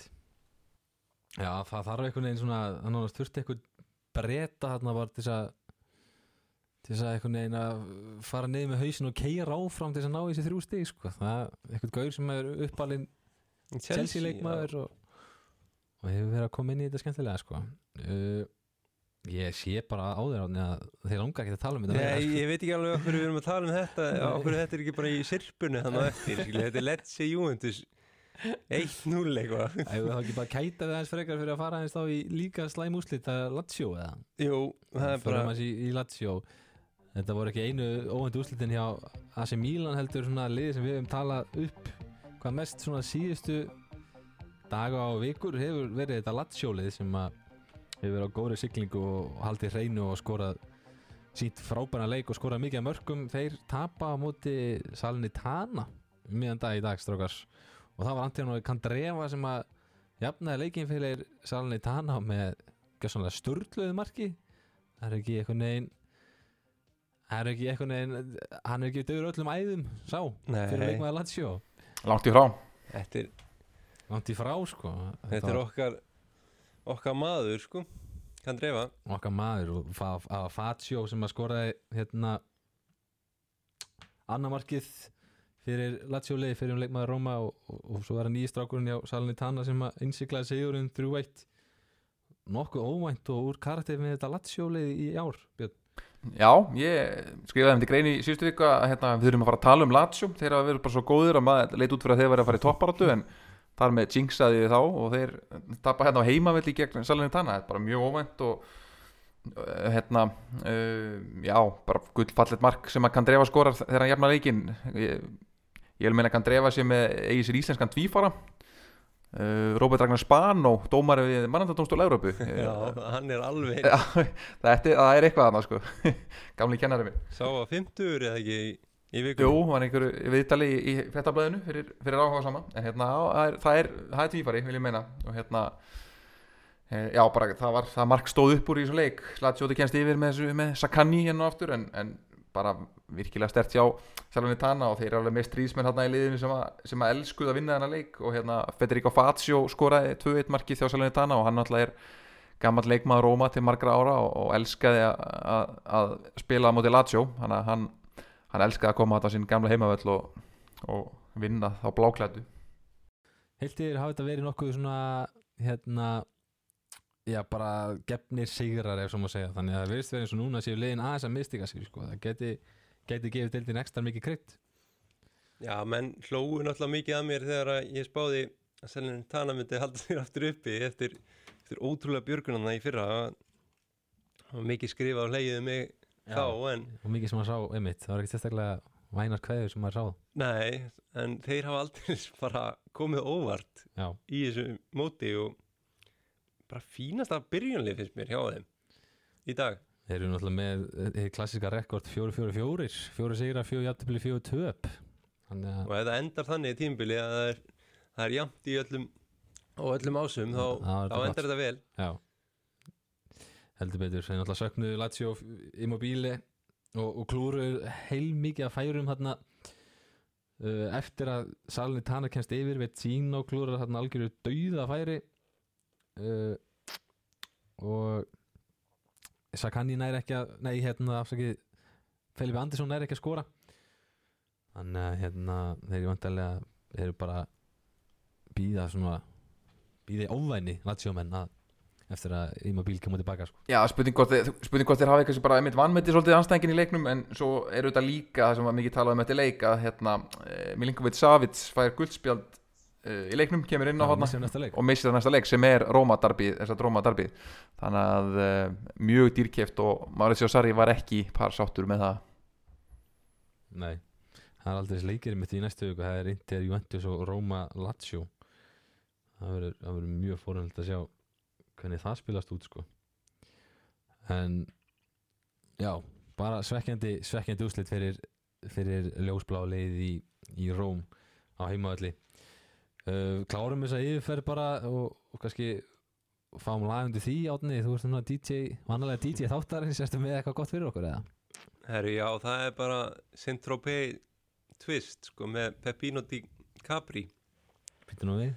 Speaker 2: já, það þarf einhvern veginn svona það nánast þurfti einhvern breyta þarna bara til að til að einhvern veginn að fara niður með hausin og keira áfram til að ná þessi þrjú stig sko. það er einhvern gaur sem er uppalinn Chelsea leikmaður og, og hefur verið að koma inn í þetta skemmtilega sko. uh, ég sé bara á þér átni að þeir langar ekki að tala um þetta meira,
Speaker 3: Nei,
Speaker 2: sko.
Speaker 3: ég veit ekki alveg okkur við erum að tala um þetta okkur þetta er ekki bara í sirpunni þannig á eftir, þetta er Let's Say Juventus 1-0 eitthvað
Speaker 2: við þá ekki bara kæta við aðeins frekar fyrir að fara aðeins þá í líka slæm úslit að Lazio eða?
Speaker 3: Jú, það er bara
Speaker 2: í, í Lazio Þetta voru ekki einu óvendu úslitin hjá AC Milan heldur svona liði sem við hefum talað upp hvað mest svona síðustu daga og vikur hefur verið þetta Lazio lið sem að hefur verið á góðri siglingu og haldið hreinu og skorað sínt frábæna leik og skorað mikið mörgum þeir tapa á móti Salernitana um miðan dag í dag strókars og það var Antonio Kandreva sem að jafnaði leikin fyrir Salernitana með gjössanlega sturgluðu marki. Það er ekki eitthvað negin það er ekki eitthvað negin hann er ekki dögur öllum æðum sá fyrir
Speaker 3: Nei,
Speaker 2: leikmaði Lazio
Speaker 4: langt í frá.
Speaker 3: Þetta er,
Speaker 2: langt í frá sko.
Speaker 3: Þetta er okkar okkar maður, sko. Kann drefa
Speaker 2: okkar maður og Fa- Fa- Fazio sem að skoraði hérna annar markið fyrir Lazio leið fyrir um leikmaður Róma og, og, og svo var það nýji strákurinn hjá Salernitana sem að innsiklaði sigurinn 3-1 nokkuð óvænt og úr karakter með þetta Lazio leið í ár Björn.
Speaker 4: Já, ég skrifaði um til grein í síðustu viku að hérna, við þurfum að fara að tala um Lazio. Þeir hafa verið bara svo góðir að maður leit út fyrir að þeir verið að fara í topparáttu en þar með jinxaði við þá og þeir tappa hérna á heimavelli gegn Salernitana. Þetta er bara mjög óvænt og uh, hérna uh, já, bara gullfallet mark sem að Kandreva skorar þegar hann jafnar leikin ég, ég vil meina Kandreva með eigi sér íslenskan tvífara uh, Robert Ragnar Spano dómari við mannandadómstól Európu
Speaker 3: Já, hann er alveg
Speaker 4: er, það er eitthvað annað sko. Gamli kennari minn.
Speaker 3: Sá að 50 eða ekki í, í viku
Speaker 4: Jú, hann er einhverju viðtali í, í fréttablaðinu fyrir, fyrir áhuga sama. En hérna, á, það er, er, tvífari, vil ég meina. Og hérna, e, já, bara það var Það mark stóð upp úr í þessu leik. Latsjóti kennst yfir með, með Sakani hérna aftur en, en bara virkilega stert hjá Salernitana og þeir eru alveg með stríðsmenn hérna í liðinu sem að, sem að elskuð að vinna þennan leik og hérna Federico Fazio skoraði 2-1 markið hjá Salernitana og hann náttúrulega er gammal leikmaður Róma til margra ára og, og elskaði að, að, spila á móti Lazio. Hann, hann, hann elskaði að koma á sín gamla heimavöll og, og vinna þá bláklædu
Speaker 2: Heilt yfir hafa þetta verið nokkuð svona hérna já bara gefnir sigrar ef svo má segja. Þannig að það verðist verið eins og núna séu liðin aðeins að mistika sig sko. það geti, geti gefið deildin ekstra mikið krydd.
Speaker 3: Já, menn hlóu náttúrulega mikið að mér þegar að ég spáði að Selin Tana myndi halda sér aftur uppi eftir, eftir ótrúlega björgunarna í fyrra. Var mikið skrifað og hleyið um mig
Speaker 2: Já.
Speaker 3: þá en
Speaker 2: og mikið sem maður sá einmitt, það var ekki sérstaklega vænar kveður sem maður sá.
Speaker 3: Nei, en þeir hafa aldrei bara komið óvart
Speaker 2: já,
Speaker 3: í þessu móti og bara fínasta byrjunlið finnst mér hjá þeim í dag
Speaker 2: þeir eru náttúrulega með eh, klassika rekord 4-4-4 fjóri sigra, fjóri jafntefli, fjóri töp. Þannig að
Speaker 3: og ef það endar þannig í tímbili að það er, það er jafnt í öllum og öllum ásum þá, þá endar þetta vel.
Speaker 2: Já. Heldur betur, þeir náttúrulega söknuðu Lazio Immobile og, og klúru heil mikið að færum uh, eftir að Salni Tana kemst yfir við Tino klúrar þarna algjöru dauða færi uh, og Sakani næri ekki að nei hérna afsakið Felipe Andersson næri ekki að skora þannig að hérna þeir vantarlega eru bara býða svona býða í óvæni Lazio menn að eftir að Immobile kemur tilbaka sko.
Speaker 4: Já, spurning hvort, þeir- þeir hafa eitthvað sem bara einmitt vannmeti svolítið anstæðingin í leiknum en svo eru þetta líka það sem var mikið talað um eftir leik að hérna, eh, Milinkovic Savic fær guldspjald í leiknum, kemur inn á hotna og missir það næsta leik sem er Rómadarbið, þannig að eh, mjög dýrkeft og Mauricio Sarri var ekki par sáttur með það.
Speaker 2: Nei, það er aldrei þessi leikir mitt í næstu viku, það er Inter, Juventus og Roma Lazio. Það verður, mjög fórhald að sjá hvernig það spilast út sko. En já, bara svekkjandi svekkjandi úslit fyrir, fyrir ljósblá leið í, í Róm á heimavalli uh, klárum þess að yfirferð bara og, og kannski fáum lag undir því átni, þú ert svona DJ vanalega DJ þáttarins, ertu með eitthvað gott fyrir okkur eða?
Speaker 3: Herru, já, það er bara Saint-Tropez twist sko, með Pepino di Capri.
Speaker 2: Býttu nú við.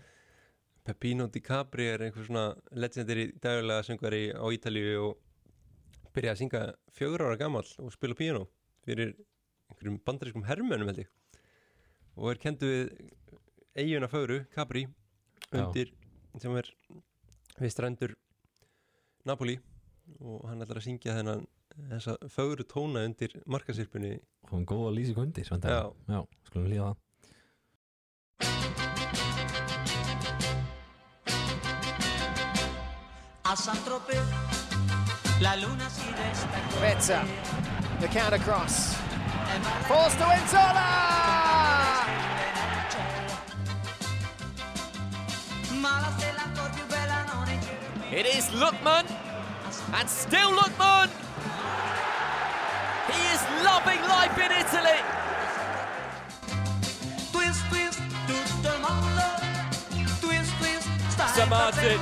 Speaker 3: Pepino di Capri er einhver svona legendary daglega söngvari á Ítalíu og byrjaði að syngja fjögur ára gamall og spila piano fyrir einhverjum bandarískum hermönum held ég. Og er kendu við eiguna fögru, Capri undir, sem er við strendur Napoli og hann ætlar að syngja þennan þessa fögru tóna undir markasirpunni
Speaker 2: og hún góða lýsing undir
Speaker 3: Já.
Speaker 2: já, skulum líða það
Speaker 5: A Saint-Tropez, la luna si resta
Speaker 6: Vezza, the counter cross. Falls to Inzola! It is Lookman, and still Lookman! He is loving life in Italy!
Speaker 5: Twist, twist, tutto il mondo. Twist, twist, stai.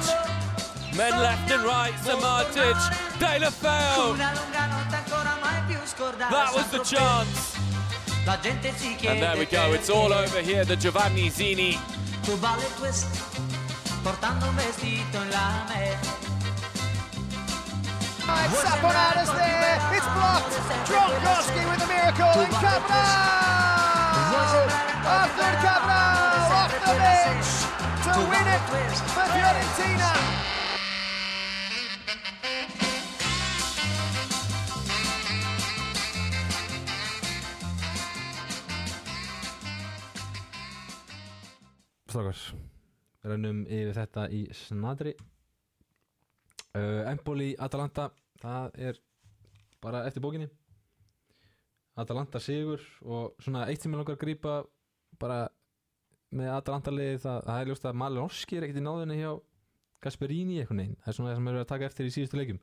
Speaker 6: Men left and right, Samardzic, De La Feu!
Speaker 5: Una lunga notte ancora mai più scordata.
Speaker 6: That was the chance!
Speaker 5: La gente si chiede
Speaker 6: And there we go, it's all over here, the Giovanni Zini.
Speaker 5: Portando un vestito in lame.
Speaker 6: Saponara's there, it's blocked! Dronkowski with a miracle, and Cabral! Arthur Cabral off the bench to win it for Fiorentina!
Speaker 2: Strákar, rennum yfir þetta í snadri uh, Empoli, Atalanta það er bara eftir bókinni. Atalanta sigur og svona eitt sem ég langar að grípa bara með Atalanta liði það, það er ljóst að Malinowski er ekkert í náðunni hjá Gasperini eitthvað neginn, það er svona það sem er að taka eftir í síðustu leikum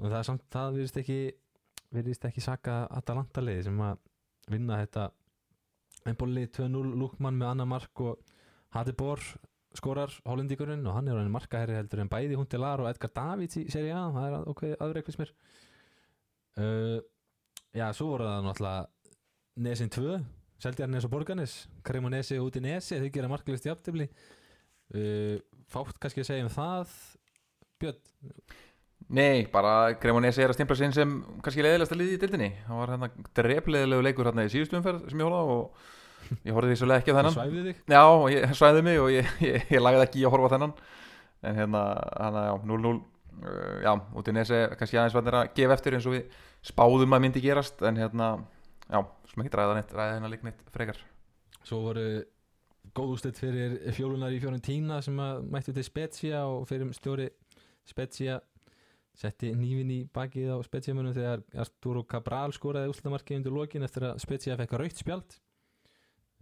Speaker 2: og það er samt, það virðist ekki virðist ekki saka Atalanta liði sem að vinna þetta Empoli 2-0 Lukman með annar mark og Hadibor skorar hollendíkurinn og hann er hann markaherri heldur en bæði Hundelar og Edgar Davids í seri A. Það er ok, aðreik fyrst mér. Uh, já, svo voru það náttúrulega Nesin 2 Seldjarnes og Borganes Cremonesi út í Nesi, þau gera markalist í aftifli uh, fátt kannski að segja um það. Björn,
Speaker 4: Nei, bara Cremonese er að stimpla sinn sem kannski leiðilegasta liði í dildinni það var hérna drefleðilegu leikur hérna í síðustu umferð sem ég hóla og ég horfði því svolítið ekki á þennan.
Speaker 2: Svæfði þig.
Speaker 4: Já, ég svæði mig og ég, ég, ég lagði ekki að horfa á þennan. En hérna, hana, já, 0-0 uh, já, út í nesi kannski aðeins var að gefa eftir eins og við spáðum að myndi gerast en hérna, já, sem ekki ræða neitt ræða hennar lík neitt frekar.
Speaker 2: Svo voru góð úrslit fyrir fjólunar í Fiorentina sem að mættu til Spezia og fyrir stjóri Spezia setti nývin í bakið á Spezia munum þegar Arturo Cabral skoraði úrslitamarkið undir lokin eftir að Spezia fekk raukt spjald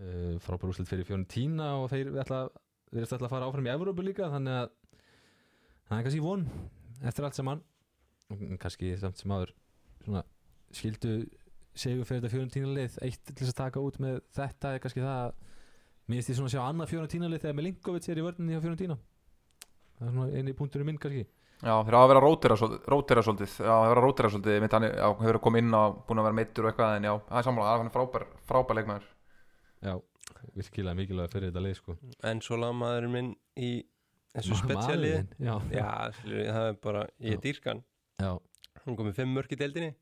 Speaker 2: uh, frábær úrslit fyrir Fiorentina og þeir ætla, þeir ætla að fara áfram í Evrópu líka þannig að það er kannski von eftir allt saman. Kannski samt sem áður svona skildu segur fyrir þetta Fiorentina lið eitt til þess að taka út með þetta er kannski það að Mér finnst ég svona að sjá annað Fiorentina lið þegar Milinkovic er í vörninni hjá Fiorentina Það er svona eini punkturinn minn kannski.
Speaker 4: Já, hafa verið að svolítið, rótera svolítið Já, hafa verið að rótera svolítið hann hefur komið inn og búin að vera meittur og eitthvað en já, það er sammála, það er frábær, frábær leikmaður
Speaker 2: Já, virkilega mikilvæg fyrir þetta lið sko.
Speaker 3: En svo laga maðurinn minn í þessu
Speaker 2: Maðurinn, Já,
Speaker 3: Já, skilur, það er bara, ég er dýrkan.
Speaker 2: Já,
Speaker 3: Hún komið fimm mörk í deildinni.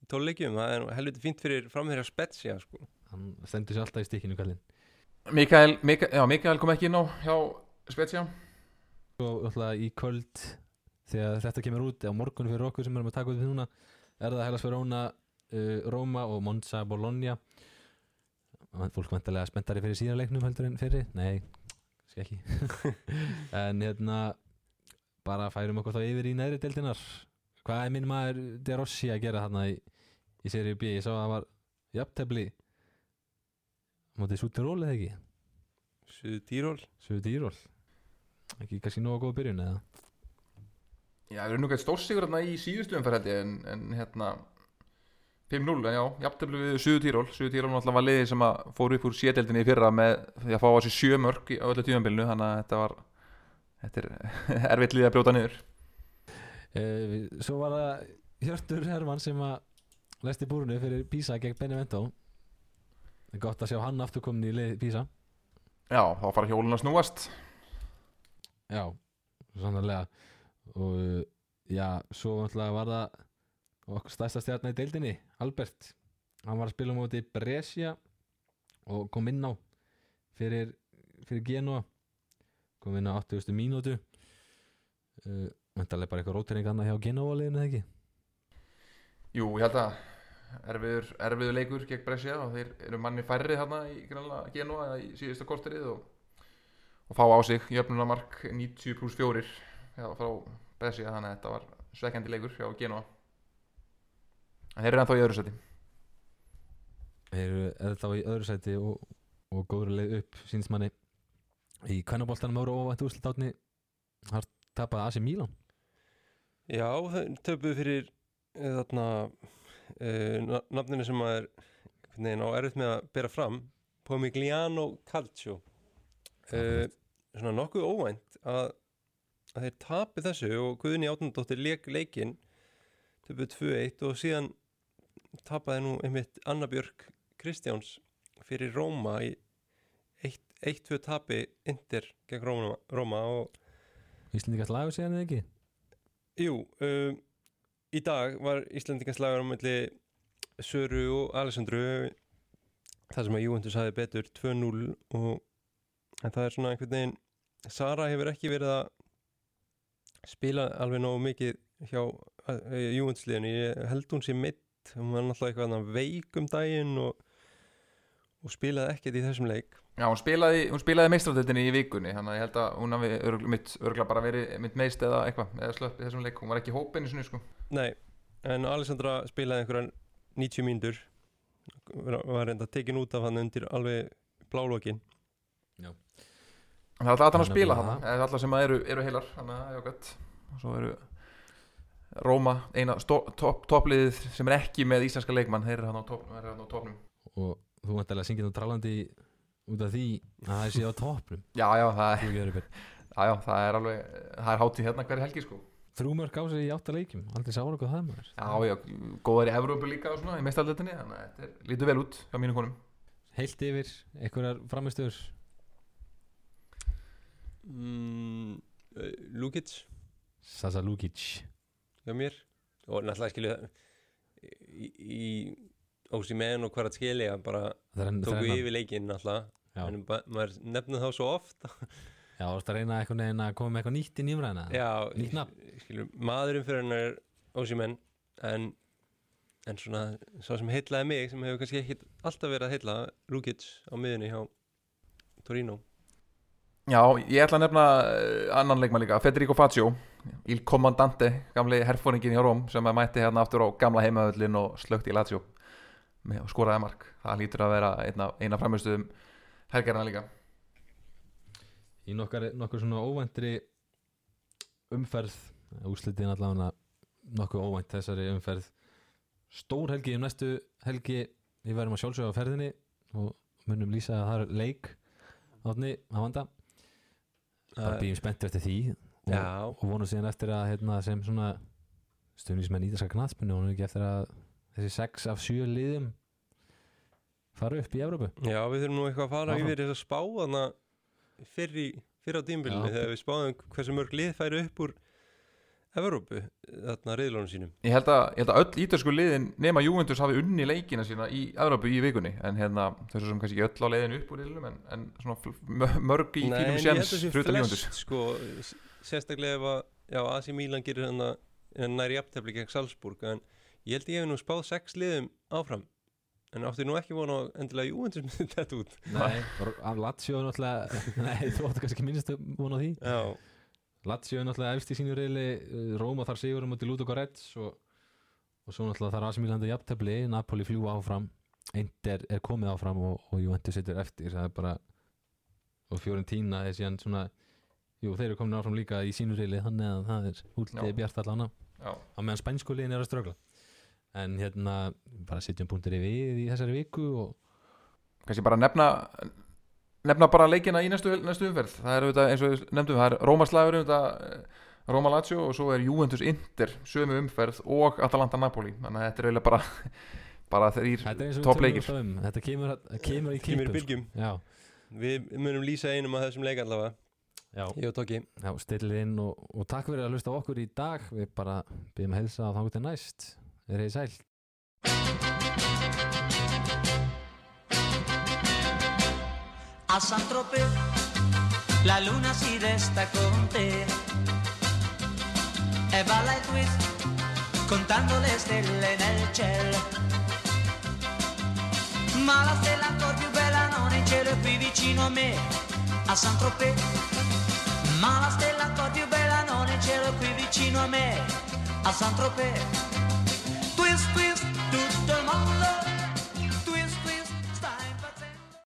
Speaker 3: Í Tólleikjum, það er helviti fínt fyrir framherja spetsja sko.
Speaker 2: hann stendur sér alltaf í stikkinu kallinn
Speaker 4: Mikael, Mikael, já, Mikael kom ekki inn á hjá Spezia.
Speaker 2: Svo alltaf í kvöld þegar þetta kemur út á morgun fyrir okkur sem erum að taka út við núna er það Hellas Verona, uh, Roma og Monza Bologna fólk vantarlega spenntari fyrir síðan leiknum heldur en fyrir, nei, kannski ekki. En hérna bara færum okkur þá yfir í neðri deildinar hvað er minn maður De Rossi að gera þarna í, í seríu B? Ég sá að það var jafntefli mótið Sútiról eða ekki?
Speaker 3: Suðu
Speaker 2: Dýról ekki kannski nógu góð byrjun eða?
Speaker 4: Já, við erum nú gætt stórsigur hérna í síðustu umferð en, en hérna 5-0, en já, jafntefli við Suðu Tíról Suðu Tíról náttúrulega var liðið sem að fór upp úr sédeldinni í fyrra með því að fá á sig sjö mörg á öllu tíðanbylnu þannig að þetta var þetta er erfitt liðið að brjóta niður.
Speaker 2: Uh, svo var það Hjörtur Hermann sem að lesti búrunu fyrir Písa gegn Benevento. Gott að sjá hann aftur komin í lið Písa
Speaker 4: Já, þá fara hjólun að snúast.
Speaker 2: Já, sannarlega. Og uh, já, svo náttúrulega var það okkur stærsta stjarnar í deildinni Albert, hann var að spila á móti Brescia og kom inn á fyrir, fyrir Genoa. Kom inn á 80. mínútu. Uh, Mæntalega bara eitthvað rótering annað hjá Genoa liðinu eða ekki?
Speaker 4: Jú, ég held að erfiður, erfiður leikur gegn Brescia og þeir eru manni færri þarna í Genoa í síðustu korterið og, og fá á sig jöfnunamark 90 pluss 4 já, frá Brescia þannig að þetta var svekkjandi leikur hjá Genoa. en þeir eru ennþá í öðru seti
Speaker 2: Þeir eru eða þá í öðru sæti og, og góður leið upp síns manni. Í kvennaboltanum ára óvænt úrslit átni har tapað AC Milan.
Speaker 3: Já, þau töpuðu fyrir eh, þarna uh, nafninu sem að er veginn á erfitt með að bera fram Pomigliano Calcio. Uh, svona nokkuð óvænt að, að þeir tapi þessu og Guðni Átnandóttir leik leikinn töpuðu 2-1 og síðan tapaði nú einmitt Anna Björk Kristjáns fyrir Róma í 1-2 tapi Inter gegn Róma, Róma og
Speaker 2: Íslendingast lagur séðan eða ekki?
Speaker 3: Jú, um, í dag var Íslandingans lagar á milli Söru og Alessandru það sem að Juventus hafi betur 2-0 og það er svona einhvern veginn Sara hefur ekki verið að spila alveg nógu mikið hjá uh, Juventusliðinu, ég held hún sé mitt hún var náttúrulega eitthvað annað veik um daginn og, og spilaði ekkert í þessum leik.
Speaker 4: Já, hún spilaði, spilaði meistradöldinni í vikunni þannig að ég held að hún hafi örgla, mitt, örgla bara verið mitt meist eða eitthvað eða slöpp í þessum leik, hún var ekki í hópinu sinni sko.
Speaker 3: Nei, en Alessandra spilaði einhverjan 90 mínútur. Var reynda tekin út af hann undir alveg blálókin
Speaker 4: Það er alltaf að hann að
Speaker 2: Það er
Speaker 4: spila hann eða alltaf sem að eru, eru heilar þannig að það er gott. Og svo eru Róma, eina toppliðið sem er ekki með íslenska leikmann þeir eru hann á, á toppnum
Speaker 2: og þú vantarlega syngið á trálandi út af því að það sé á toppnum.
Speaker 4: Já, já, það,
Speaker 2: betur.
Speaker 4: já, já, það er alveg það er hátíð hérna hverju helgi sko.
Speaker 2: Þrjú mörg á sig í átta leikjum Aldrei sára hvað það er maður.
Speaker 4: Já, já, góðar í Evrópu líka og svona í meistaldöldinni þannig að þetta er, lítur vel út hjá mínum konum.
Speaker 2: Heilt yfir, einhverjar framistöður
Speaker 3: mm, uh, Lukic.
Speaker 2: Sasa Lukic
Speaker 3: hjá mér og náttúrulega skilju í, í Ósi menn og hvað að skilja bara
Speaker 2: Þrenn-
Speaker 3: tóku
Speaker 2: þrennan.
Speaker 3: yfir leikinn
Speaker 2: Já.
Speaker 3: en maður nefnir þá svo oft
Speaker 2: Já, þú veist að reyna einhvern veginn að koma með eitthvað nýtt í nýmræðina
Speaker 3: já,
Speaker 2: Nýtt nafn.
Speaker 3: skilur, maðurinn fyrir hann er Ósi menn en, en svona svo sem heillaði mig sem hefur kannski ekki alltaf verið að heilla Lukic á miðunni hjá Torino
Speaker 4: Já, ég ætla að nefna eh, annan leikmann líka, Federico Faccio Il Comandante, gamli herfóringin í Róm sem mætti hérna aftur á gamla heimavöllin og slögt í Lazio með og skoraði mark, það lítur að vera eina, eina framistuðum helgarna líka.
Speaker 2: Í nokkar, nokkur svona óvæntri umferð Úslitin allavega nokkuð óvænt þessari umferð. Stór helgi um næstu helgi. Við verðum að sjálfsögja á ferðinni og munum lýsa að það er leik. Átni að vanda? Bara býjum spennt eftir því og,
Speaker 3: Já.
Speaker 2: og vonum síðan eftir að hérna, sem svona stundismenn ídarska knatspunni vonum ekki eftir að þessi 6 af 7 liðum fara upp í Evrópu
Speaker 3: Já, við þurfum nú eitthvað að fara
Speaker 2: Áfram.
Speaker 3: yfir þess að spá þarna fyrr, í, fyrr á tímbilinu
Speaker 2: Já.
Speaker 3: þegar við spáðum hversu mörg lið færi upp úr Evrópu, þarna reyðlónum sínum
Speaker 4: Ég held að, ég held að öll ítörsku liðin nema Juventus hafi unni leikina sína í Evrópu í vikunni en hérna þessu sem kannski ekki öll á leiðinu upp úr liðlum en, en mörg í
Speaker 3: Nei,
Speaker 4: fínum
Speaker 3: en ég held
Speaker 4: sjens
Speaker 3: að sé
Speaker 4: frutan
Speaker 3: flest,
Speaker 4: Juventus
Speaker 3: sko, sérstaklega ef að já, AC Milan gerir hann að næri jafntefli gegn Salzburg en ég held ég hef nú spáð sex liðum áfram. En átti nú ekki vona endilega Juventus með þetta út?
Speaker 2: Nei, af Lazio náttúrulega Nei, þú áttu kannski minnst að vona því.
Speaker 3: Já,
Speaker 2: Lazio er náttúrulega efst í sínu reyli Róma þar sigur um í Ludo Goretz og, og svo náttúrulega þar Asimilandi jafntefli Napoli fljúa áfram Inter er komið áfram og, og Juventus situr eftir. Það er bara og Fiorentina er síðan svona jú, þeir eru komin áfram líka í sínu reyli þannig að það er útlið
Speaker 4: Já.
Speaker 2: bjart allána
Speaker 4: Já.
Speaker 2: á meðan spænsku liðin er að strögla en hérna bara sitjum punktur í við í þessari viku og
Speaker 4: kannski bara nefna nefna bara leikina í næstu, næstu umferð. Það er auðvitað eins og við nefndum það er Rómaslagur auðvitað Róma Lazio og svo er Juventus Inter sömu umferð og Atalanta Napoli. Þannig að þetta er eiginlega bara bara þrýr toppleikir
Speaker 2: um. Þetta kemur, kemur í
Speaker 3: kemur í
Speaker 2: kýmpum
Speaker 3: bylgjum.
Speaker 2: Já,
Speaker 3: Við munum lýsa einum af þessum leik allavega
Speaker 2: já.
Speaker 3: Ég og Tóki
Speaker 2: Já, stillið inn og, og takk fyrir að hlusta á okkur í dag. Við bara byggjum að helsa að þangur til næst. Er þið sæl.
Speaker 5: A San Tropez la luna si resta con te e balla il twist contando le stelle nel cielo. Ma la stella ancora più bella non è in cielo è qui vicino a me. A San Tropez ma la stella ancora più bella non è in cielo qui vicino a me a San Tropez twist twist tutto il mondo